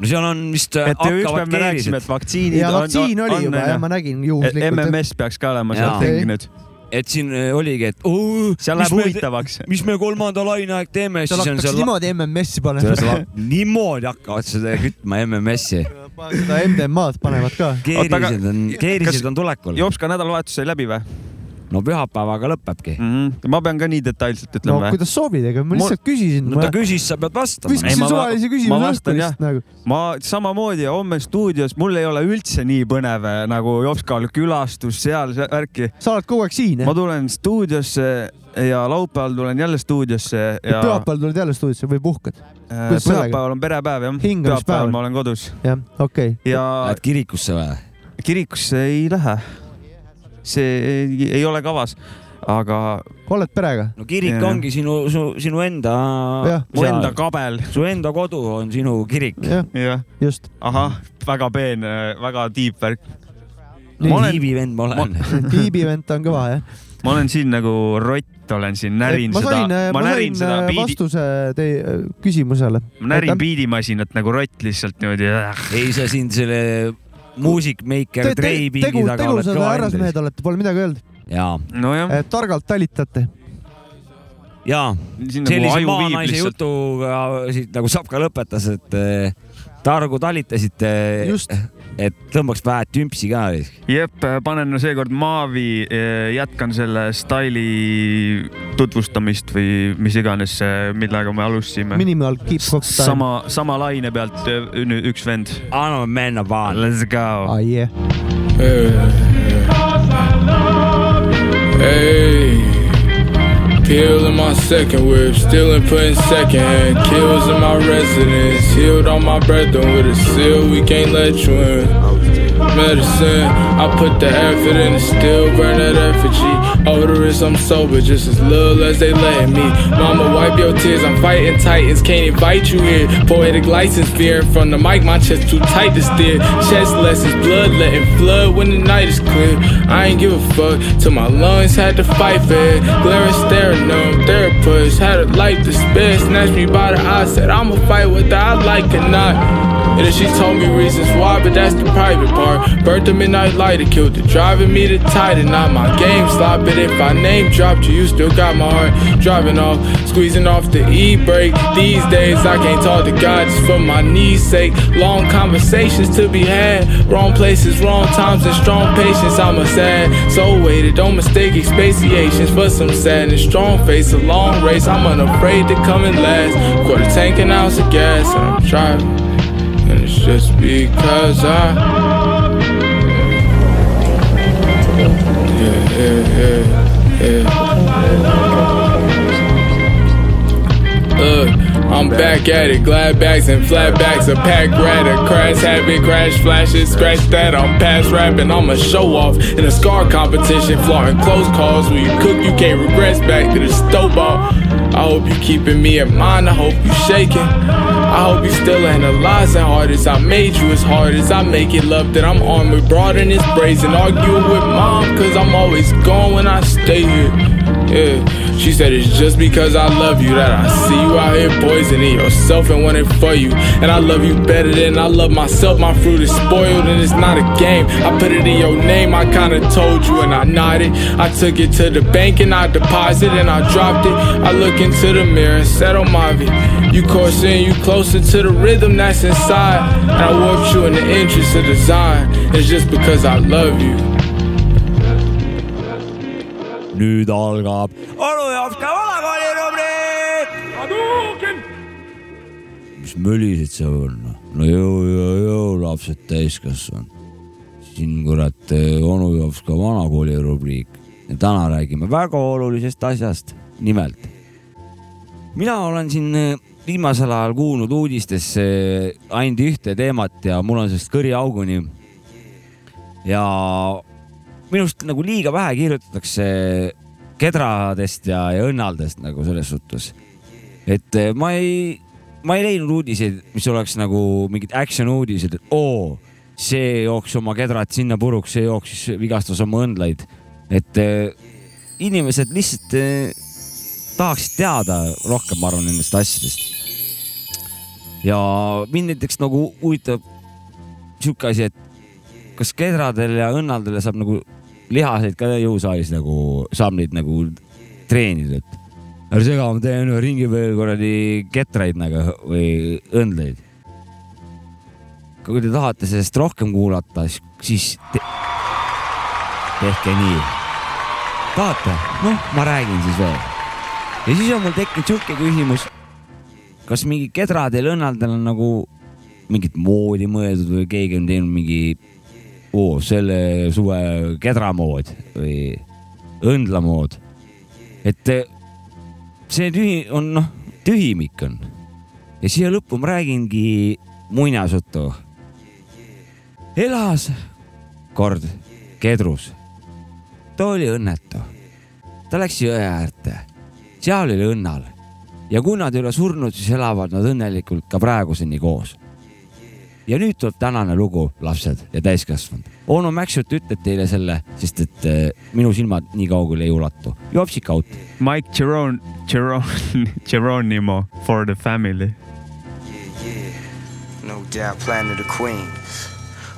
no seal on vist et ükspäev me rääkisime, et, vaktsiinid ja vaktsiin oli juba jah, ma nägin juhuslikult. MMS peaks ka olema Jaa. sealt ringi nüüd. et siin oligi, et oo, seal mis läheb me- huvitavaks. mis me kolmanda laine aeg teeme, seal siis on hakkaks seal niimoodi MMS-i panema. niimoodi hakkavad seda kütma MMS-i. Seda MDMA-d panevad ka. keerised on, keerised on tulekul. Jopska nädalavahetus sai läbi või no pühapäevaga lõpebki. mm? -hmm. ma pean ka nii detailselt no ütlema või? kuidas soovid, ega ma lihtsalt küsisin. no ta küsis, sa pead vastama. viskasin ma- suvalise ma küsimuse vastan, õhku lihtsalt nagu. ma samamoodi homme stuudios, mul ei ole üldse nii põnev eh, nagu Jopskal külastus seal see värki. sa oled kogu aeg siin, ma jah? tulen stuudiosse ja laupäeval tulen jälle stuudiosse ja pühapäeval tuled jälle stuudiosse või puhkad? äh, pühapäeval on perepäev jah. Pühapäeval on. ma olen kodus jah, okei. ja Lähed kirikusse või? kirikusse ei lähe. see ei, ei ole kavas, aga oled perega? no kirik Jah. ongi sinu, su, sinu enda mu enda kabel. su enda kodu on sinu kirik. jah, jah, just. ahah, väga peene, väga deep värk. nii Ma olen- tiibi vend ma olen. [LAUGHS] tiibi vend on kõva, jah? [LAUGHS] ma olen siin nagu rott, olen siin, närin ma seda sain, ma ma närin sain seda äh, biidi, vastuse teie äh, küsimusele. ma närin biidimasinat nagu rott lihtsalt niimoodi. ei, sa siin selle muusikmeiker Trey Bigi taga oled tegusad kõva härrasmehed vend. olete, pole midagi öelda. jaa, nojah, targalt talitate. jaa. nagu sellise maanaise lihtsalt. jutuga siit nagu Sapka lõpetas, et targu talitasite, Just. Et tõmbaks vähe tümpsi ka. jep, panen no seekord Maavi, jätkan selle staili tutvustamist või mis iganes, millega me alustasime. Minimal keep cock time. sama, sama laine pealt üks vend. anname minna vaan. Let's go. ah,. Yeah. Hey, Peel in my second whip, still in putting second hand. Kills in my residence, healed on my brethren with a seal. We can't let you in. Medicine, I put the effort in and still burn that effigy. Odorous, I'm sober, just as little as they letting me. Mama, wipe your tears, I'm fighting titans, can't invite you here. Poetic license, fearing from the mic, my chest too tight to steer. Chest lessons, blood letting flood when the night is clear. I ain't give a fuck till my lungs had to fight for it. Glaring, staring, numb, therapist had a life to spare. Snatched me by the eye, said I'ma fight whether I like or not. And then she told me reasons why, but that's the private part. Burnt the midnight lighter, killed it, driving me to Titan. Not my game slot, but if I name dropped you, you still got my heart. Driving off, squeezing off the e brake. These days I can't talk to God just for my knees' sake. Long conversations to be had, wrong places, wrong times, and strong patience. I'm a sad soul weighted. Don't mistake expatiations for some sadness. Strong face, a long race. I'm unafraid to come in last. Quarter tank an ounce of gas, and I'm driving. And it's just because I. Yeah, yeah, yeah, yeah. Look, I'm back at it. Glad bags and flatbacks, a pack rat, a crash habit, crash flashes, scratch that. I'm past rapping, I'm a show off in a scar competition, flaunting close calls. When you cook, you can't regress back to the stove ball. I hope you keeping me in mind. I hope you shaking. I hope you still analyzing hard as I made you, as hard as I make it. Love that I'm on with broad and it's brazen. Arguing with mom, cause I'm always gone when I stay here. Yeah, she said it's just because I love you that I see you out here poisoning yourself and wanting for you. And I love you better than I love myself. My fruit is spoiled and it's not a game. I put it in your name, I kinda told you and I nodded. I took it to the bank and I deposited and I dropped it. I look into the mirror and said, Oh, Marvin, you coursing, you closer to the rhythm that's inside. And I warped you in the interest of design. It's just because I love you. Nüüd algab onu Jopska vanakooli rubriik. mis mölised sa on? no jõu, jõu, jõu, lapsed täiskasvanud. siin kurat eh, onu Jopska vanakooli rubriik ja täna räägime väga olulisest asjast, nimelt. mina olen siin eh, viimasel ajal kuulnud uudistes eh, ainult ühte teemat ja mul on sellest kõriauguni. ja minust nagu liiga vähe kirjutatakse kedradest ja, ja õnnaldest nagu selles suhtes. et eh, ma ei, ma ei leidnud uudiseid, mis oleks nagu mingid action uudised, et oo, see jooksis oma kedrat sinna puruks, see jooksis, vigastas oma õndlaid. et äh, inimesed lihtsalt äh, tahaksid teada rohkem, ma arvan, nendest asjadest. ja mind näiteks nagu huvitab sihuke asi, et kas kedradel ja õnnaldel saab nagu lihaseid ka jõusaalis nagu, saab neid nagu treenida, et ärge sega, ma teen ringi veel kuradi ketraid nagu või õndleid. kui te tahate sellest rohkem kuulata, siis te... tehke nii. tahate? noh, ma räägin siis veel. ja siis on mul tekkinud sihuke küsimus. kas mingi kedradel, õnnaldel on nagu mingit moodi mõeldud või keegi on teinud mingi oo, selle suve kedramood või õndlamood. et eh, see tühi on noh, tühimik on. ja siia lõppu ma räägingi muinasjutu. elas kord kedrus. ta oli õnnetu. ta läks jõe äärde, seal oli õnnal ja kui nad ei ole surnud, siis elavad nad õnnelikult ka praeguseni koos ja nüüd tuleb tänane lugu, lapsed ja täiskasvanud. onu Mäksut ütleb teile selle, sest et äh, minu silmad nii kaugele ei ulatu. jopsik out. Mike Geron-, Geron-, Geronimo for the family. No doubt, planet of queens.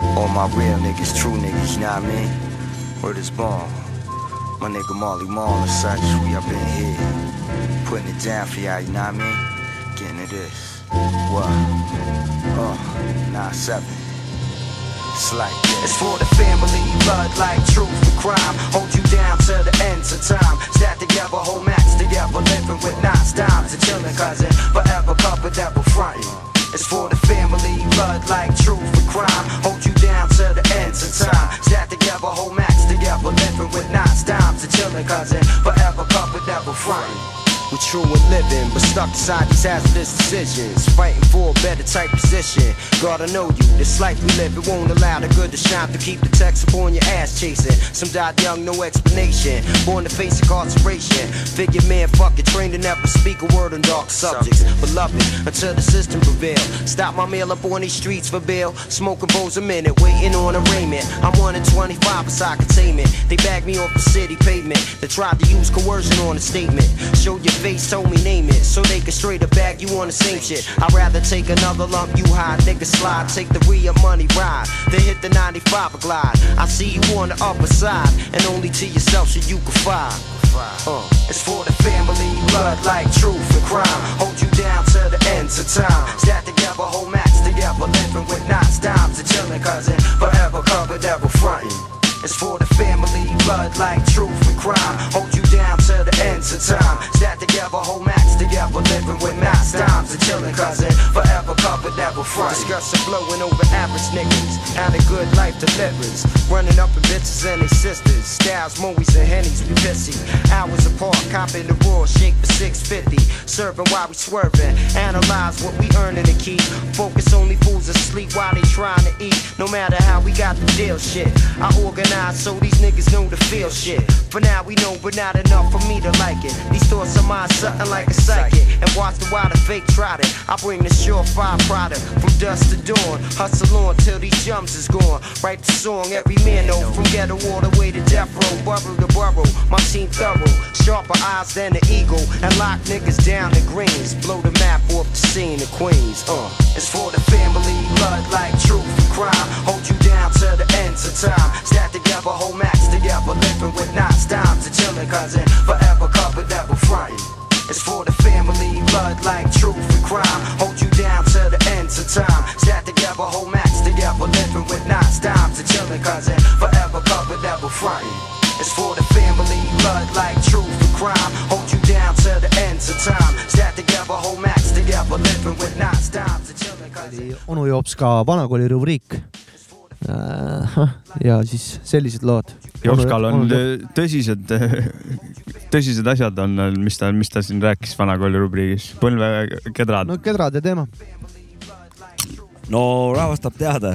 All my real niggas, true niggas, you know what I mean? Word is born. My nigga Marley Marl and such, we up in here. Putting it down for y'all, you know what I mean? Getting to this. What? Oh, nine seven. It's like this. It's for the family, blood like truth and crime. Hold you down to the ends of time. Sat together, whole max together, living with knots, dimes, and chillin', cousin. Forever covered that we're frontin'. It's for the family, blood like truth and crime. Hold you down to the ends of time. Sat together, whole max together, living with knots, dimes, and chillin', cousin. Forever covered that we're frontin'. We're true and living, but stuck inside these hazardous decisions. Fighting for a better type position. God, I know you. This life we live, it won't allow the good to shine to keep the text upon your ass chasing. Some died young, no explanation. Born to face incarceration. Figure man, fuck it, trained to never speak a word on dark subjects. But love Beloved, until the system prevail. Stop my mail up on these streets for bail. Smoking bowls a minute, waiting on arraignment. I'm 1 in 25 beside containment. They bagged me off the city pavement. They tried to use coercion on a statement. Show your face, told me name it. So they can straight up bag you on the same shit. I'd rather take another lump, you high, nigga slide. Take the real money ride. Then hit the 95 glide. I see you on the upper side. And only to yourself so you can find. Uh. It's for the family, blood like truth and crime. Hold you down to the ends of time. Stat together, whole max together, living with knots, dimes, and chillin', cousin. Forever covered, ever frontin'. It's for the family, blood like truth and crime. Hold you down ends of time. Stat together, whole max together, living with knots, dimes, and chillin', cousin. Forever covered, ever frontin'. Discussing blowing over average niggas. How the good life delivers. Running up in bitches and they sisters. Styles, movies, and hennies, we pissy. Hours apart, copping the raw, shake for 650. Serving while we swerving. Analyze what we earning and keep. Focus only fools asleep while they trying to eat. No matter how we got the deal shit. I organize so these niggas know the feel shit. For now we know, but not enough for me to like it. These thoughts of mine, something like a psychic. And watch the wild fake trot it. I bring the surefire product from dusk to dawn. Hustle on till these jumps is gone. Write the song every man know from ghetto all the way to death row. Borough to borough, my team thorough. Sharper eyes than the eagle. And lock niggas down in greens. Blow the map off the scene of Queens. Uh. It's for the family, blood like truth and crime. Hold you down to the ends of time. Stat together, whole max together, living with knots, dimes, and chillin', cousin. Forever covered, ever frontin'. It's for the family, blood like truth and crime. Hold you down to the ends of time. Stat together, whole max together, living with knots, dimes, and chillin', cousin. Forever covered, ever frontin'. It's for the family, blood like truth and crime. Hold you down to the ends of time. Stat together, whole max together, living with knots, dimes, and chillin', cousin. onu Jops ka vanakooli rubriik. [LAUGHS] ja siis sellised lood. Jopskal on tõsised, tõsised asjad on, mis ta, mis ta siin rääkis vanakooli rubriigis, põlvekedrad. no kedrade teema. no rahvas tahab teada.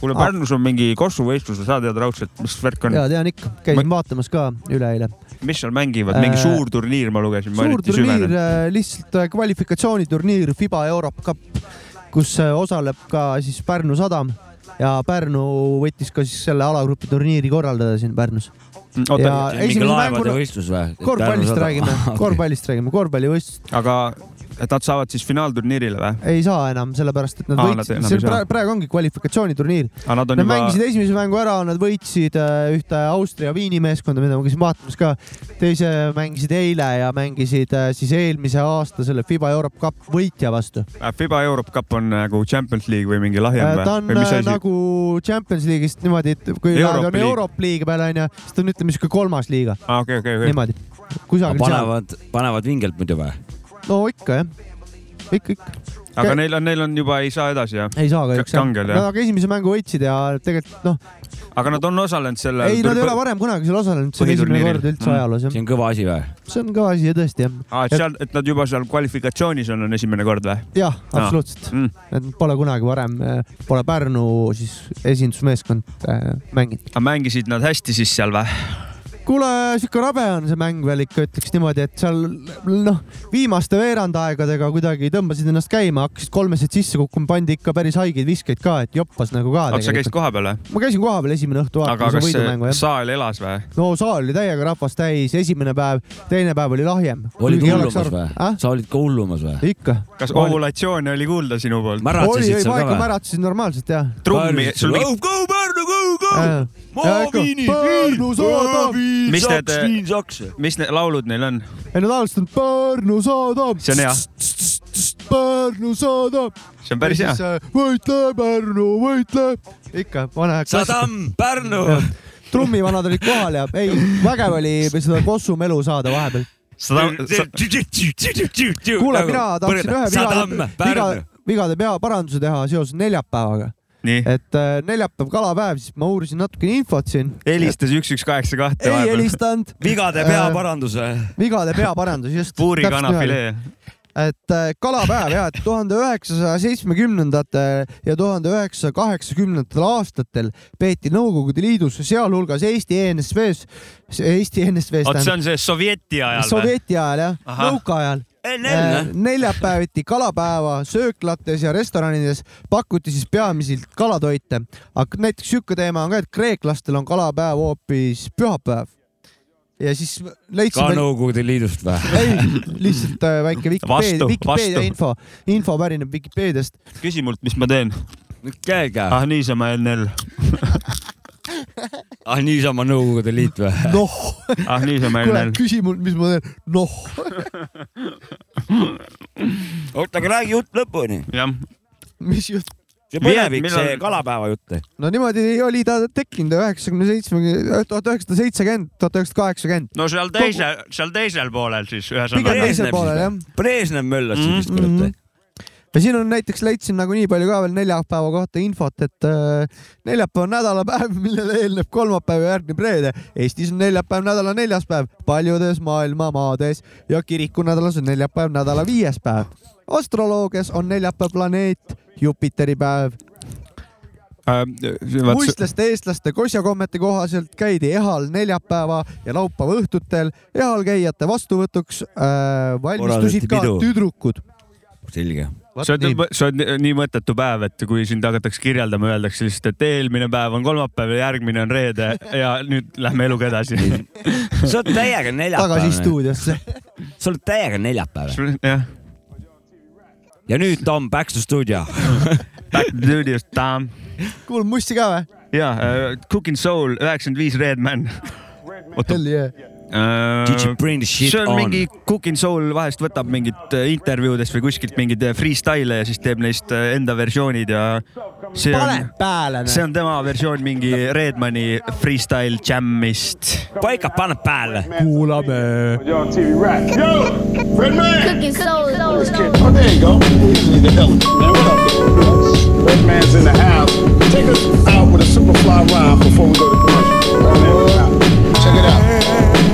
kuule, Pärnus on mingi kossuvõistlus, sa tead raudselt, mis värk on ja? tean ikka, käisin vaatamas ka üleeile. mis seal mängivad, mingi Äh, suur turniir, ma lugesin, ma suur turniir süvenen., lihtsalt äh, kvalifikatsiooniturniir, Fiba Europe Cup kus äh, osaleb ka siis Pärnu sadam. Ja Pärnu võttis ka siis selle alagrupi turniiri korraldada siin Pärnus. oota, ja esimese võistlus või? korvpallist räägime, korvpallist räägime, korvpallivõistlust aga et nad saavad siis finaalturniirile või? ei saa enam, sellepärast et nad Aa, võitsid, see praegu, praegu ongi kvalifikatsiooniturniir. nad on Nad juba, mängisid esimese mängu ära, nad võitsid äh, ühte Austria Viini meeskonda, mida ma käisin vaatamas ka. teise mängisid eile ja mängisid äh, siis eelmise aasta selle FIBA Europe Cup võitja vastu. FIBA Europe Cup on nagu Champions League või mingi lahjem või? ta on või äh, nagu Champions League'ist niimoodi, et kui lähed on. Europe League peal onju, siis ta on ütleme siuke kolmas liiga, okei, okei, okei. niimoodi. kusagil seal. panevad, panevad vingelt muidu või? No ikka jah, ikka, ikka. aga neil on, neil on juba ei saa edasi jah? ei saa kahjuks jah. Nad aga esimese mängu võitsid ja tegelikult noh, aga nad on osalenud selle. ei nad ei ole varem kunagi seal osalenud, see on esimene kord üldse Mm. ajaloos jah. see on kõva asi või? see on kõva asi ja tõesti jah. aa, et seal, et nad juba seal kvalifikatsioonis on, on esimene kord või? jah, absoluutselt Mm. et pole kunagi varem, pole Pärnu siis esindusmeeskond äh, mänginud. aga mängisid nad hästi siis seal või? kuule, sihuke rabe on see mäng veel ikka, ütleks niimoodi, et seal noh, viimaste veerandaegadega kuidagi tõmbasid ennast käima, hakkasid kolmesed sisse kukkuma, pandi ikka päris haigeid viskeid ka, et joppas nagu ka. oota, sa käisid kohapeal või? ma käisin kohapeal esimene õhtu aga vaatamas kas võidumängu see jah. saal elas või? no saal oli täiega rahvast täis, esimene päev, teine päev oli lahjem. olid hullumas või? sa olid ka hullumas või? ikka. kas ovulatsiooni oli kuulda sinu poolt? oli, ei ma ka ikka või? märatasin normaalselt jah. trummi, sul mingi, mis need saks. mis need laulud neil on? ei nad alustanud Pärnu saadab. see on hea, Pärnu saadab. see on päris hea. võitle, Pärnu, võitle. ikka, pane. Sadam, Pärnu. trummivanad olid kohal ja ei, vägev oli seda Kossu melu saada vahepeal. kuule, mina tahtsin ühe vigade, vigade pea paranduse teha seoses neljapäevaga. nii, et äh, neljapäev kalapäev, siis ma uurisin natukene infot siin. helistas üks, üks, kaheksa, kahte ei vahepeal. helistanud. vigade peaparandus või? vigade peaparandus, just. puurikana filee. et äh, kalapäev ja, et tuhande üheksasaja seitsmekümnendatel ja tuhande üheksasaja kaheksakümnendatel aastatel peeti Nõukogude Liidus, sealhulgas Eesti ENSV-s, Eesti ENSV-s oot, see on see sovjeti ajal või? sovjeti ajal jah, nõukaajal. Neljapäeviti kalapäeva sööklates ja restoranides pakuti siis peamiselt kalatoite, aga näiteks sihuke teema on ka, et kreeklastel on kalapäev hoopis pühapäev. ja siis ka leidsime, Nõukogude Liidust või? [LAUGHS] ei, lihtsalt äh, väike Vikipeedia, Vikipeedia info, info pärineb Vikipeediast. küsi mult, mis ma teen. käega. ah niisama NL. [LAUGHS] ah niisama Nõukogude Liit või? noh, ah niisama NL. küsi mult, mis ma teen, noh. oota, aga räägi jutt lõpuni. jah, mis jutt? see põnevik, see kalapäeva jutt. no niimoodi oli ta tekkinud üheksakümne seitsme, tuhat üheksasada seitsekümmend, tuhat üheksasada kaheksakümmend. no seal teisel, seal teisel poolel siis pigem ühesõnaga. teisel poolel jah. Brežnev möllas Mhm. siin vist kuulete. Ja siin on näiteks leidsin nagu nii palju ka veel neljapäeva kohta infot, et äh, neljapäev on nädalapäev, [LAUGHS] millele eelneb kolmapäev ja järgneb reede. Eestis on neljapäev nädala neljas päev, paljudes maailma maades ja kirikunädalas on neljapäev nädala viies päev. astroloogias on neljapäev planeet Jupiteri päev. muistlaste eestlaste kosjakommete kohaselt käidi ehal neljapäeva ja laupäeva õhtutel. ehal käijate vastuvõtuks äh, valmistusid ka Korraldati pidu. tüdrukud. selge. See on, see on nii mõttetu päev, et kui sind hakatakse kirjeldama, öeldakse lihtsalt, et eelmine päev on kolmapäev ja järgmine on reede ja nüüd lähme eluga edasi. sa oled täiega neljapäev. tagasi. stuudiosse. sa oled täiega neljapäev. jah, ja nüüd Tom, back to studio. [LAUGHS] Back to studios, tam. kuulad mussi ka või? ja uh, Cooking Soul üheksakümmend viis Redman. oota Did you bring the shit see on on? mingi Cooking Soul vahest võtab mingit äh, intervjuudest või kuskilt mingeid äh, freestyle'e ja siis teeb neist äh, enda versioonid ja see on pääle. see on tema versioon mingi Redmani freestyle jam'ist. paika, pane pääle. kuulame. Soul. Oh, in the house. Take us out with a super fly rhyme before we go to commercial. Check it out.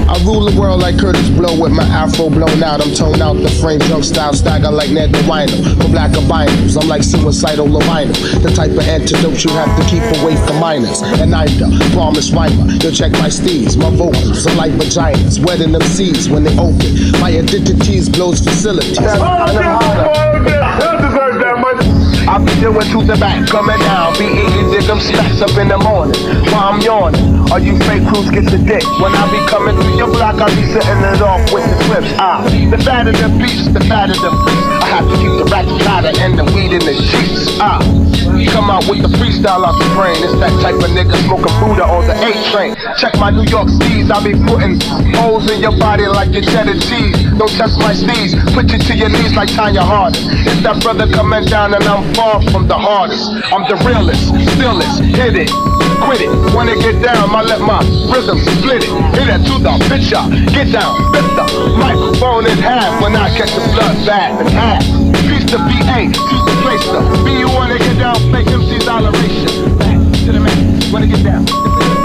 I rule the world like Curtis Blow with my afro blown out. I'm toned out the frame, drunk style, stagger like Ned the Wino. For black albinos, I'm like suicidal albino. The type of antidote you have to keep away from minors. And I'm the promise rhymer. You'll check my steeds, my vocals are like vaginas, wetting them seeds when they open. My identities blows facilities. I'll be doing to the back, coming down. Be eating them stacks up in the morning. While I'm yawning, all you fake crews get the dick. When I be coming through your block, I'll be setting it off with the clips. Ah, the fatter the beast, the fatter the beast. I have to keep the ratchet tighter and the weed in the sheets. Ah, come out with the freestyle off the brain. It's that type of nigga smoking Buddha on the A train. Check my New York steez, I be putting holes in your body like your cheddar cheese. Don't test my sneeze, put you to your knees like Tanya Harding. It's that brother coming down and I'm far from the hardest. I'm the realest, stillest, hit it. Quit it, when it get down, I let my rhythm split it. Hit it to the picture, uh, get down, flip the microphone in half when I catch the blood bath in half. Piece to BA, choose the place to be you wanna get down, fake MC toleration. Back to the man, wanna get down.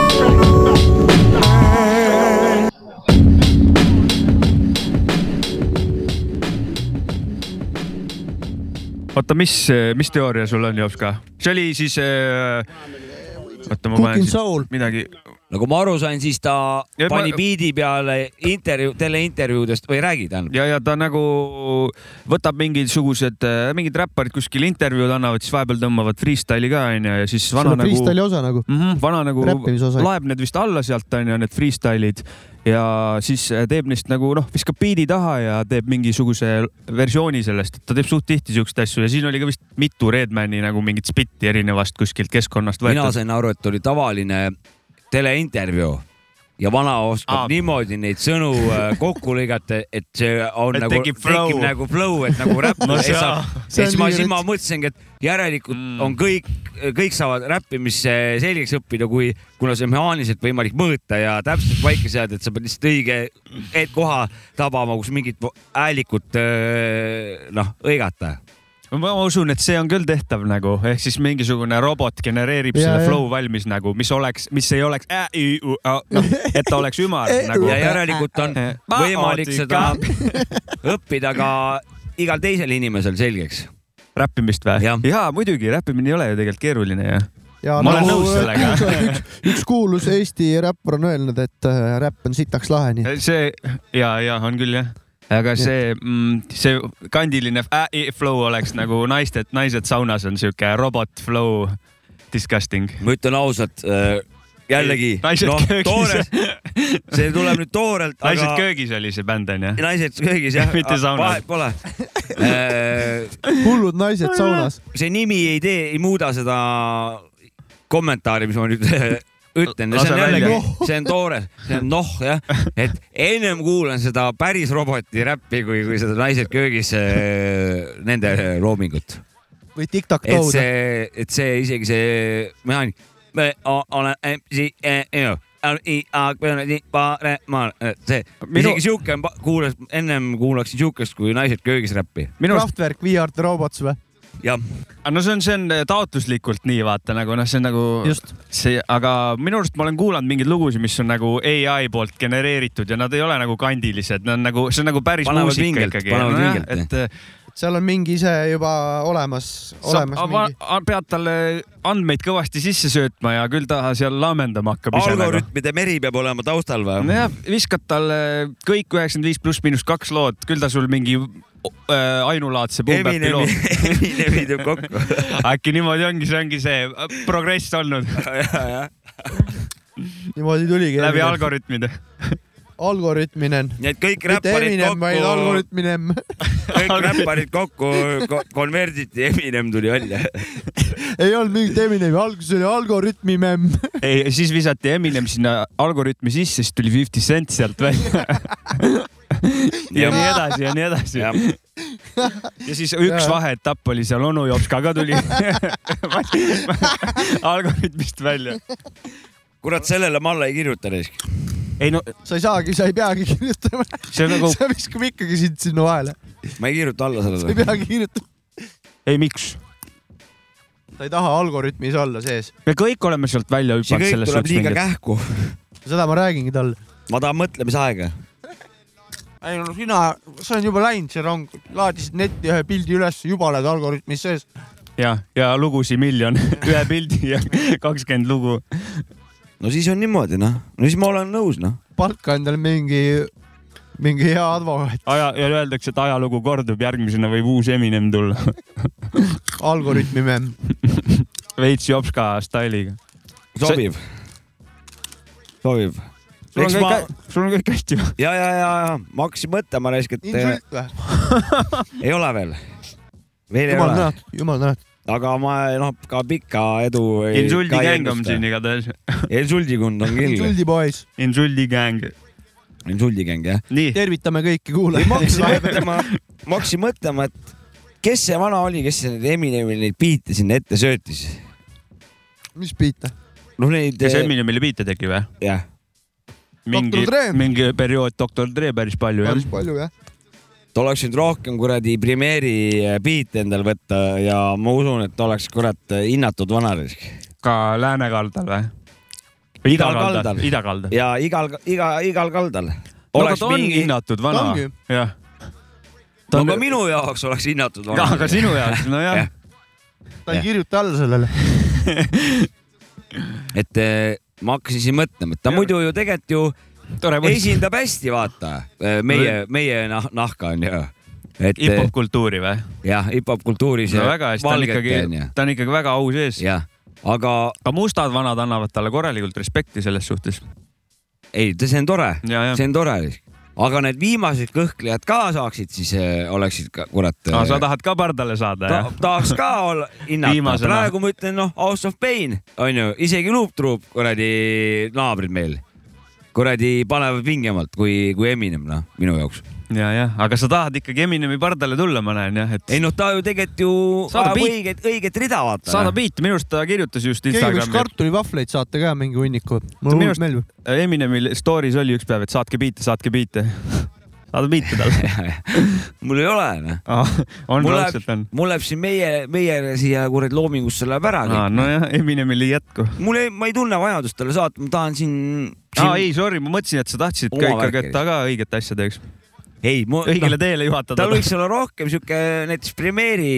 oota, mis, mis teooria sul on, Jopska? see oli siis äh,, oota, ma panen Soul. siit midagi. nagu ma aru sain, siis ta Ja ma- pani biidi peale intervjuu, teleintervjuudest või räägi tähendab. ja, ja ta nagu võtab mingisugused, mingid räpparid kuskil intervjuud annavad, siis vahepeal tõmbavad freestyle'i ka onju ja siis vana nagu freestyle'i osa nagu mm. -hmm, vana nagu laeb need vist alla sealt onju, need freestyle'id ja siis teeb neist nagu noh, viskab biidi taha ja teeb mingisuguse versiooni sellest, et ta teeb suht tihti siukseid asju ja siin oli ka vist mitu Redmani nagu mingit spitti erinevast kuskilt keskkonnast mina võetud. sain aru, et oli tavaline teleintervjuu ja vana oskab ah. niimoodi neid sõnu äh, kokku lõigata, et see on Et nagu tekib flow. tekib nagu flow, et nagu räpp No see on siis ma, siis ma mõtlesingi, et järelikult Mm. on kõik, kõik saavad räppimisse selgeks õppida, kui, kuna see on mehaaniliselt võimalik mõõta ja täpselt paika seada, et sa pead lihtsalt õige koha tabama, kus mingit häälikut äh, noh, hõigata ma usun, et see on küll tehtav nagu, ehk siis mingisugune robot genereerib Ja, selle ja. flow valmis nagu, mis oleks, mis ei oleks äh,, noh, et ta oleks ümar [LAUGHS] nagu. ja järelikult on võimalik seda [LAUGHS] õppida ka igal teisel inimesel selgeks. räppimist või? Jah. jaa, muidugi, räppimine ei ole ju tegelikult keeruline ju. ja Ma olen nagu nõus sellega. üks, [LAUGHS] üks kuulus Eesti räppar on öelnud, et äh, räpp on sitaks lahe, nii et see ja, ja on küll jah. Aga see, see kandiline flow oleks nagu naised, naised saunas on siuke robot flow, disgusting. ma ütlen ausalt äh,, jällegi, noh, köögis toore, see tuleb nüüd toorelt, naised aga köögis oli see bänd onju. naised köögis jah, [LAUGHS] Mitte saunas. vahet pole [LAUGHS] äh,. hullud naised saunas. see nimi ei tee, ei muuda seda kommentaari, mis ma nüüd [LAUGHS] ütlen, see on jällegi see on toore, see on noh jah, et ennem kuulan seda päris roboti räppi, kui, kui seda naised köögis äh, nende loomingut. Või tiktak et see, et see isegi see mehaanik, me olen MC, see, Minu- isegi siuke on, kuulas, ennem kuulaksin siukest kui naised köögis räppi. minu arust, Kraftwerk, We Are The Robots või? jah, no see on, see on taotluslikult nii vaata nagu noh, see on nagu Just. see, aga minu arust ma olen kuulanud mingeid lugusid, mis on nagu ai poolt genereeritud ja nad ei ole nagu kandilised, nad on nagu, see on nagu päris Panevad muusika vingelt, ikkagi. panevad vingelt, et seal on mingi ise juba olemas, olemas sa mingi. pead talle andmeid kõvasti sisse söötma ja küll ta seal laamendama hakkab nagu. algoritmide meri peab olema taustal või? nojah, viskad talle kõik üheksakümmend viis pluss miinus kaks lood, küll ta sul mingi ainulaadse pumbäppi Eminemi loob. [LAUGHS] Eminemi tuleb kokku. [LAUGHS] äkki niimoodi ongi, see ongi see äh, progress olnud [LAUGHS] niimoodi tuligi. läbi. algoritmide. algoritminen. nii et kõik räpparid Eminem, kokku, algoritminem. kõik räpparid kokku ko- konverditi, Eminem tuli välja. ei olnud mingit Eminemi, alguses oli algoritmimem. ei, siis visati Eminem sinna algoritmi sisse, siis tuli Fifty Cent sealt välja. [LAUGHS] ja nii edasi ja nii edasi. [LAUGHS] ja siis üks vaheetapp oli seal onu Jopska ka tuli [LAUGHS] algoritmist välja. kurat, sellele ma alla ei kirjuta risk. ei no sa ei saagi, sa ei peagi kirjutama. see nagu, see viskab ikkagi sind sinna vahele. ma ei kirjuta alla sa ei sellele. peagi kirjutama. ei miks, ta ei taha algoritmis olla sees. me kõik oleme sealt välja see hüpanud kõik selles tuleb liiga suhtes. kähku. seda ma räägingi talle. ma tahan mõtlemisaega. Ei no sina, see on juba läinud, see rong, laadisid netti ühe pildi üles, juba oled algoritmis sees. ja, ja lugusid miljon, [LAUGHS] ühe pildi ja kakskümmend lugu. no siis on niimoodi noh, no siis ma olen nõus noh. palka endale mingi, mingi hea advokaat, aja ja öeldakse, et ajalugu kordub, järgmisena võib uus Eminem tulla. [LAUGHS] algoritmi memm. veits jopska stailiga. sobib, sobib. Sul on kõik ma-, sul on kõik hästi või? ja, ja, ja, ja ma hakkasin mõtlema raisk, et insult või? [LAUGHS] ei ole veel, veel ei jumal ole, tänatud, jumal tänatud. aga ma noh, ka pikka edu. [LAUGHS] Insuldi gäng on siin. igatahes. Insuldikund on küll, insuldi poiss, Insuldi gäng. Insuldi gäng jah. tervitame kõiki ei, ma hakkasin kuulajaid. mõtlema, ma hakkasin mõtlema, et kes see vana oli, kes need Eminemi neid biite sinna ette söötis. mis biite? noh, neid. kas Eminemile biite tegi või? jah, mingi mingi periood Doktor Dre päris palju jah päris. palju jah. ta oleks võinud rohkem kuradi Primeeri biite endale võtta ja ma usun, et ta oleks kurat hinnatud vanarisk. ka läänekaldal või? Igal kaldal. idakaldal. ja igal, iga, igal kaldal. no aga ta on hinnatud vana jah. no ka minu jaoks oleks hinnatud ka, ka sinu jaoks, nojah. ta ei kirjuta alla sellele. [LAUGHS] et eh, ma hakkasin siin mõtlema, et ta muidu ju tegelikult ju tore poiss. esindab hästi, vaata, meie, meie nah nahka on ju. et eh, hip-hop kultuuri või? jah, hip-hop kultuuris no väga hästi, ta on ikkagi ta on ikkagi väga au sees. jah, aga ka mustad vanad annavad talle korralikult respekti selles suhtes. ei, see on tore, ja, ja. see on tore. Aga need viimased kõhklejad ka saaksid, siis eh, oleksid ka kurat. Ah, sa tahad ka pardale saada, ta, jah? tahaks ka olla hinnata, praegu ma ütlen noh, House of Pain on ju, isegi Loop Troop kuradi naabrid meil kuradi panevad pingemalt kui, kui Eminem noh, minu jaoks. ja, jah, aga sa tahad ikkagi Eminemi pardale tulla, ma näen jah, et ei noh, ta ju tegelikult ju Saada ajab beat- õiget, õiget rida vaata. saada biiti, minu arust ta kirjutas just keegi võiks Instagrami, kartulivahvleid saata ka mingi hunniku. Mulle hullult meeldib. Eminemil story's oli üks päev, et saatke biite, saatke biite. [LAUGHS] saada biite talle. mul ei ole noh. [LAUGHS] on mul raudselt läheb on., mul läheb siin meie, meie siia kuradi loomingusse läheb ära kõik. nojah, Eminemil ei jätku. mul ei, ma ei tunne vajadust talle saata, ma tahan siin, siin... aa ei, sorry, ma mõtlesin, et sa tahtsid ka ikkagi, et ta ka õiget asja teeks. ei, ma õigele teele juhatada tal. võiks olla rohkem sihuke näiteks Primeeri,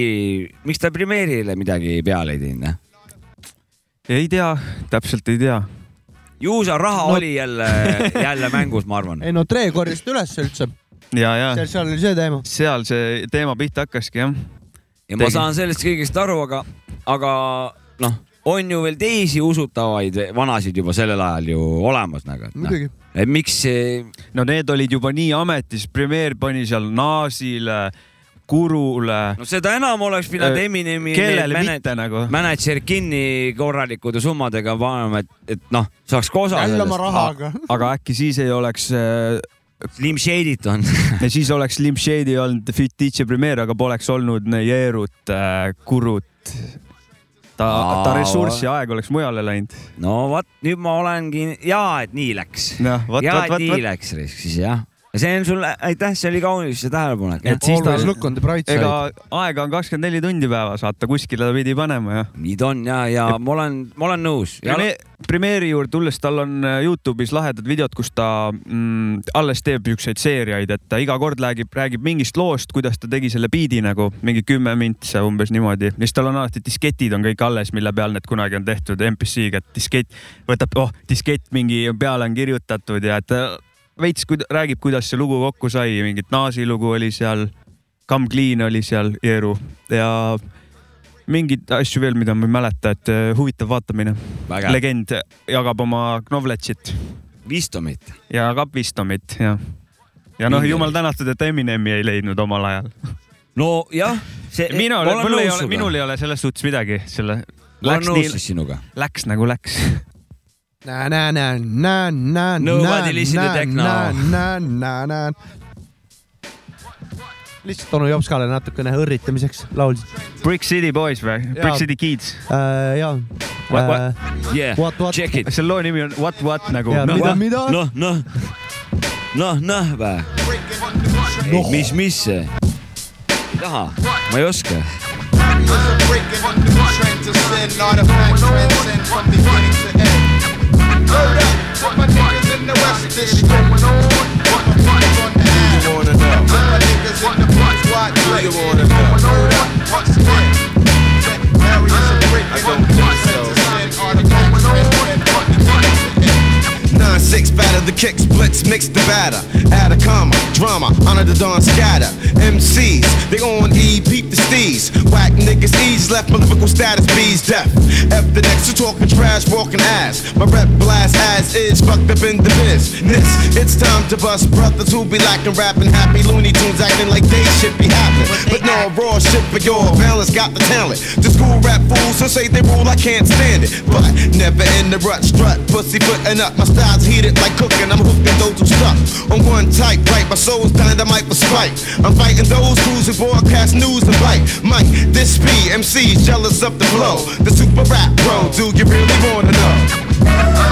miks ta Primeerile midagi peale ei teinud, ei tea, täpselt ei tea. ju seal raha No- no. oli jälle, jälle mängus, ma arvan. [LAUGHS] ei no Tre korjas ta üles üldse, ja, ja seal, seal oli see teema. seal see teema pihta hakkaski jah. ja ma tegi. saan sellest kõigest aru, aga, aga noh, on ju veel teisi usutavaid vanasid juba sellel ajal ju olemas nagu. muidugi. et miks see, no need olid juba nii ametis, Premier pani seal Naasile, Kurule, no seda enam oleks pidanud Äh, Eminemi kellele need mitte nagu. mänedžer kinni korralikude summadega panema, et, et noh, saaks ka osa jälle oma sellest. rahaga. aga äkki siis ei oleks äh, Slim Shady't on. [LAUGHS] ja siis oleks Slim Shady olnud Fit DJ Premier, aga poleks olnud ne Jeerut äh,, Kurut. ta, ta ressurssi aeg oleks mujale läinud. no vot, nüüd ma olengi, jaa, et nii läks. noh, vot, ja, vot, et nii läks siis jah. See on sulle, aitäh, see oli kaunis see tähelepanek. Et siis ta- look on the bright side. ega aega on kakskümmend neli tundi päevas, vaata kuskile ta pidi panema ja. nii ta on ja, ja ma olen, ma olen nõus. Premiere'i juurde tulles, tal on äh, Youtube'is lahedad videod, kus ta mm, alles teeb siukseid seeriaid, et ta iga kord räägib, räägib mingist loost, kuidas ta tegi selle biidi nagu mingi kümme mintse umbes niimoodi ja siis tal on alati disketid on kõik alles, mille peal need kunagi on tehtud MPC-ga, et diskett võtab, oh diskett mingi peale on kirjutatud ja et ta veits kuid, räägib, kuidas see lugu kokku sai, mingit Naasi lugu oli seal, Come Clean oli seal, Jeeru ja mingeid asju veel, mida ma ei mäleta, et äh, huvitav vaatamine. Legend jagab oma knowledge'it Wisdomit. ja jagab wisdomit ja, ja noh, jumal tänatud, et Eminemi ei leidnud omal ajal. nojah, see. minul, mul ei ole, minul ei ole selles suhtes midagi, selle ma olen läks nõus siis sinuga. läks nagu läks. Na na na na na Nobody listen to techno. na na na na lihtsalt onu Jopskale natukene õrritamiseks laulsid Brick City Boys või? Brick City Kids. uh,. jaa What- what? uh,. Yeah, What, what? check it. selle loo nimi on What What nagu Jaa, no, mida, mida? noh, noh, noh, noh vä? Noh. mis, mis see? ei taha, ma ei oska. murder. What my niggas in the west is going on? What my niggas on the ass? You wanna know? What my niggas in the front squad? You wanna know? What's going on? What's going on? Various and great. Kicks, blitz, mix the batter. Add a comma, drama, honor the dawn scatter. MCs, they on E, peep the steez. Whack niggas, ease left, motherfucker status, B's deaf. F the next to talking trash, walking ass. My rep blast as is, fucked up in the business. It's time to bust brothers who be lacking rapping happy Looney Tunes acting like they should be happening. But no, raw shit for your balance got the talent. The school rap fools who say they rule, I can't stand it. But never in the rut, strut, pussy footing up. My style's heated like cooking, I'm hooking those who stuck. On one type, right, my soul's dynamite for spite. I'm fighting those who's who broadcast news and bite. Mike, this P, MC's jealous of the flow. The super rap bro, do you really wanna know?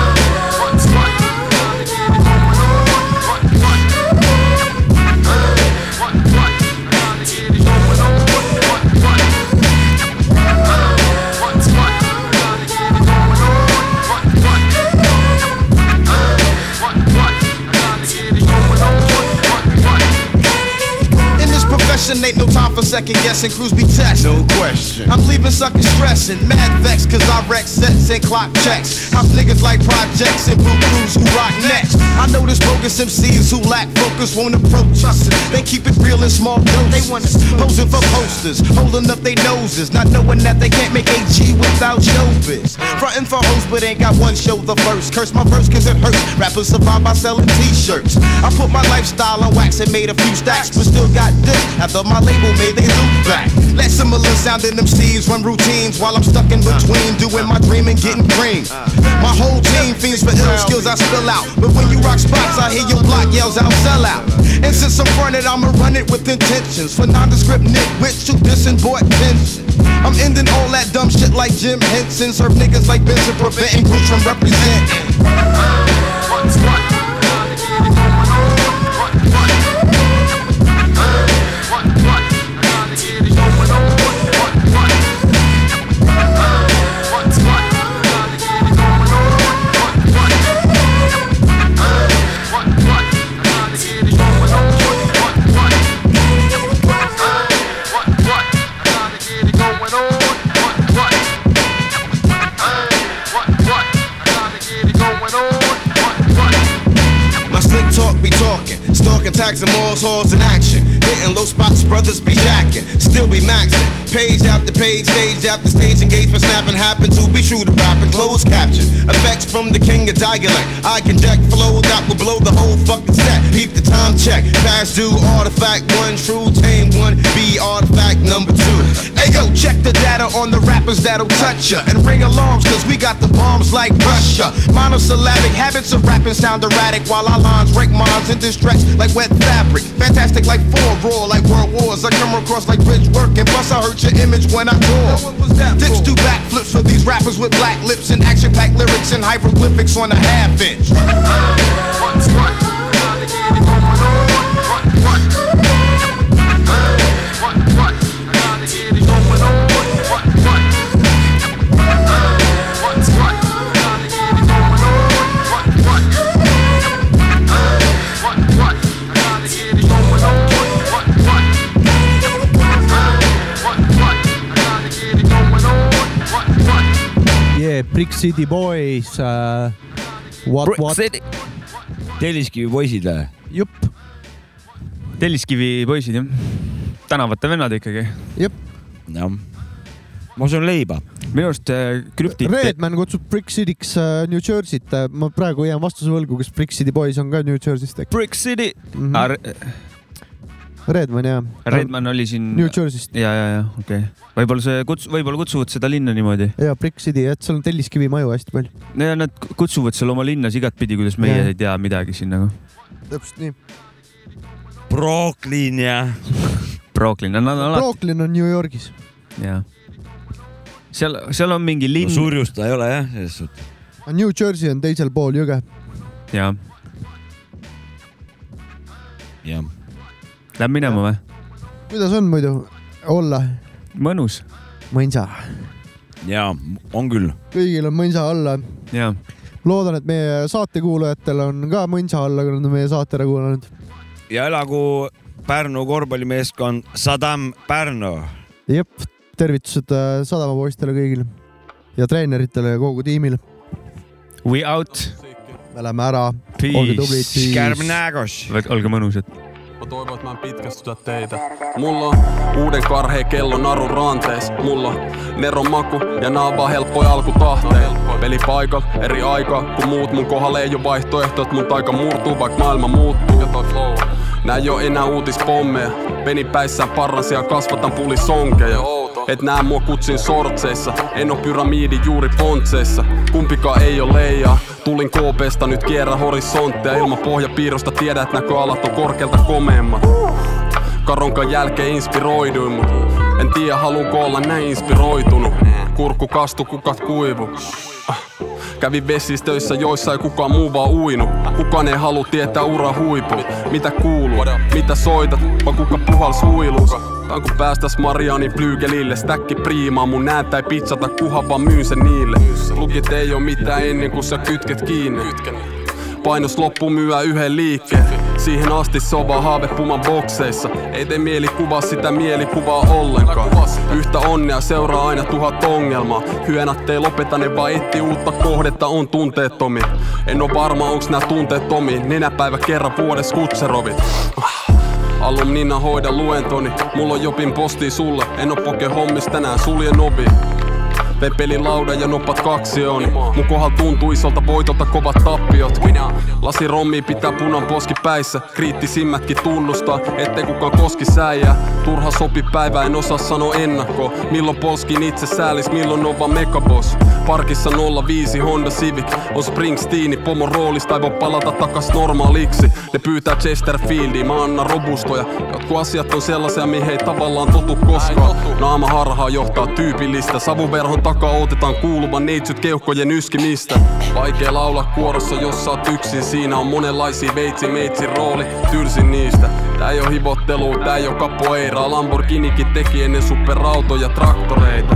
This ain't no time for second guessing. Crews be test. No question. I'm leaving suckers stressing, mad vex, cause I wreck sets and clock checks. I'm niggas like projects and blue crews who rock next. I know this bogus MCs who lack focus won't approach us. They keep it real in small doses. They want us posing for posters, holding up their noses, not knowing that they can't make AG without showbiz. Frontin' for hoes, but ain't got one show the first. Curse my verse cause it hurts. Rappers survive by selling t-shirts. I put my lifestyle on wax and made a few stacks, but still got this after my label made they loop back. Let similar sounding MCs run routines while I'm stuck in between doing my dream and getting cream. My whole team fiends for ill skills I spill out. But when you rock spots, I hear your block yells out, sell out. And since I'm fronted, I'ma run it with intentions. For nondescript nitwits dissing boy attention. I'm ending all that dumb shit like Jim Henson. Serve niggas like Benson, preventing groups from representing. Stalking tags and malls, halls in action. Hitting low spots, brothers be jacking, still be maxing. Page after page, stage after stage, engagement snapping, happen to be true to rapping, closed caption. Effects from the king of dialect. I conject flow that will blow the whole fucking set. Peep the time check, past due, artifact one, true, tame one, B artifact number two. Hey yo, check the data on the rappers that'll touch ya and ring alarms, cause we got the bombs like Russia. Monosyllabic habits of rapping sound erratic while our lines break minds and distracts like wet fabric. Fantastic like four, raw like world wars. I come across like bridge work and plus I hurt your image when I tour. Dips do backflips for these rappers with black lips and action packed lyrics and hieroglyphics on a half inch. [LAUGHS] Yeah, Brick City Boys uh,. What, what? Telliskivi poisid või? jupp. Telliskivi poisid jah, tänavate vennad ikkagi. jep. jah, ma söön leiba. minu arust äh, krüptid. Redman kutsub Brick City'ks äh, New Jersey't. ma praegu jään vastuse võlgu, kas Brick City Boys on ka New Jersey'st äkki? Brick City mm. Redman jah. Redman oli siin. New Jersey'st. ja, ja, ja okei okay., võib-olla see kuts-, võib-olla kutsuvad seda linna niimoodi. ja Brick City, et seal on telliskivi maju hästi palju. ja nad kutsuvad seal oma linnas igatpidi, kuidas meie Jah. ei tea midagi siin nagu. täpselt nii. Brooklyn ja. Brooklyn, nad on alati, Brooklyn on New Yorgis. jah. seal, seal on mingi linn. surjus ta ei ole jah, selles suhtes. New Jersey on teisel pool jõge. jah, jah. Läheb minema või? kuidas on muidu olla? mõnus. mõnsa. ja on küll. kõigil on mõnsa olla. ja, loodan, et meie saatekuulajatel on ka mõnsa olla, kui nad on meie saate ära kuulanud. ja elagu Pärnu korvpallimeeskond Sadam Pärnu. jep, tervitused äh, Sadama poistele kõigile ja treeneritele ja kogu tiimile. We out. me läheme ära olge tublid olge mõnusad. Mä toivon, että mä en pitkästytä teitä. Mulla on uuden karheen kello naru rantees. Mulla on neron maku ja nää on vaan helppoja alkutahteen. Peli paikalla, eri aika, kun muut mun kohdalla ei oo vaihtoehto, mun taika murtuu, vaikka maailma muuttuu. Ja toi flow. Nää ei oo enää uutispommeja. Peni päissään parransia, kasvatan pulisonkeja. Et nää mua kutsin sortseissa, en oo pyramidi juuri pontseissa. Kumpikaan ei oo leijaa, tulin KPsta nyt kierrä horisontteja. Ilman pohjapiirrosta tiedät, että näköalat on korkealta komeemmat. Karonkan jälkeen inspiroiduin, mut en tiedä haluunko olla näin inspiroitunut. Kurkku kastu, kukat kuivu. Kävin vesistöissä, joissa ei kukaan muu vaan uinu. Kukaan ei halua tietää ura huipu. Mitä kuuluu, mitä soitat, vai kuka puhals huiluus. Tai kun päästäs Mariani Blygelille, stäkki priimaa, mun nääntä ei pizzata, kuhan vaan myyn sen niille. Lukit ei oo mitään ennen kuin sä kytket kiinni. Painos loppu myyä yhden liikkeen. Siihen asti se on vaan haave puman bokseissa. Ei tee mieli kuvaa sitä mielikuvaa ollenkaan. Yhtä onnea seuraa aina tuhat ongelmaa. Hyönät ei lopeta, ne vaan etti uutta kohdetta, on tunteettomi. En oo varma, onks nää tunteettomi. Nenäpäivä kerran vuodessa kutserovit. Alumnina hoida luentoni. Mulla on jopin posti sulle. En oo poke hommis tänään, suljen ovi. Pepelin lauda ja nopat kaksi on. Mun kohdalla tuntuu isolta voitolta kovat tappiot. Lasi rommi pitää punan poski päissä. Kriittisimmätkin tunnustaa, ettei kukaan koski säijää. Turha sopi päivä, en osaa sanoa ennakko. Milloin poskin itse säälis, milloin on vaan megabos. Parkissa 05 Honda Civic on Springsteeni pomon roolista ei voi palata takas normaaliksi. Ne pyytää Chesterfieldia, mä annan robustoja. Jotkut asiat on sellaisia, mihin ei tavallaan totu koskaan. Naama harhaa johtaa tyypillistä. Savuverhon takaa otetaan kuuluvan neitsyt keuhkojen yskimistä. Vaikea laulaa kuorossa, jos oot yksin. Siinä on monenlaisia veitsi meitsin rooli, tylsin niistä. Tää ei oo hivottelu, tää ei oo capoeira. Lamborghinikin teki ennen superautoja traktoreita.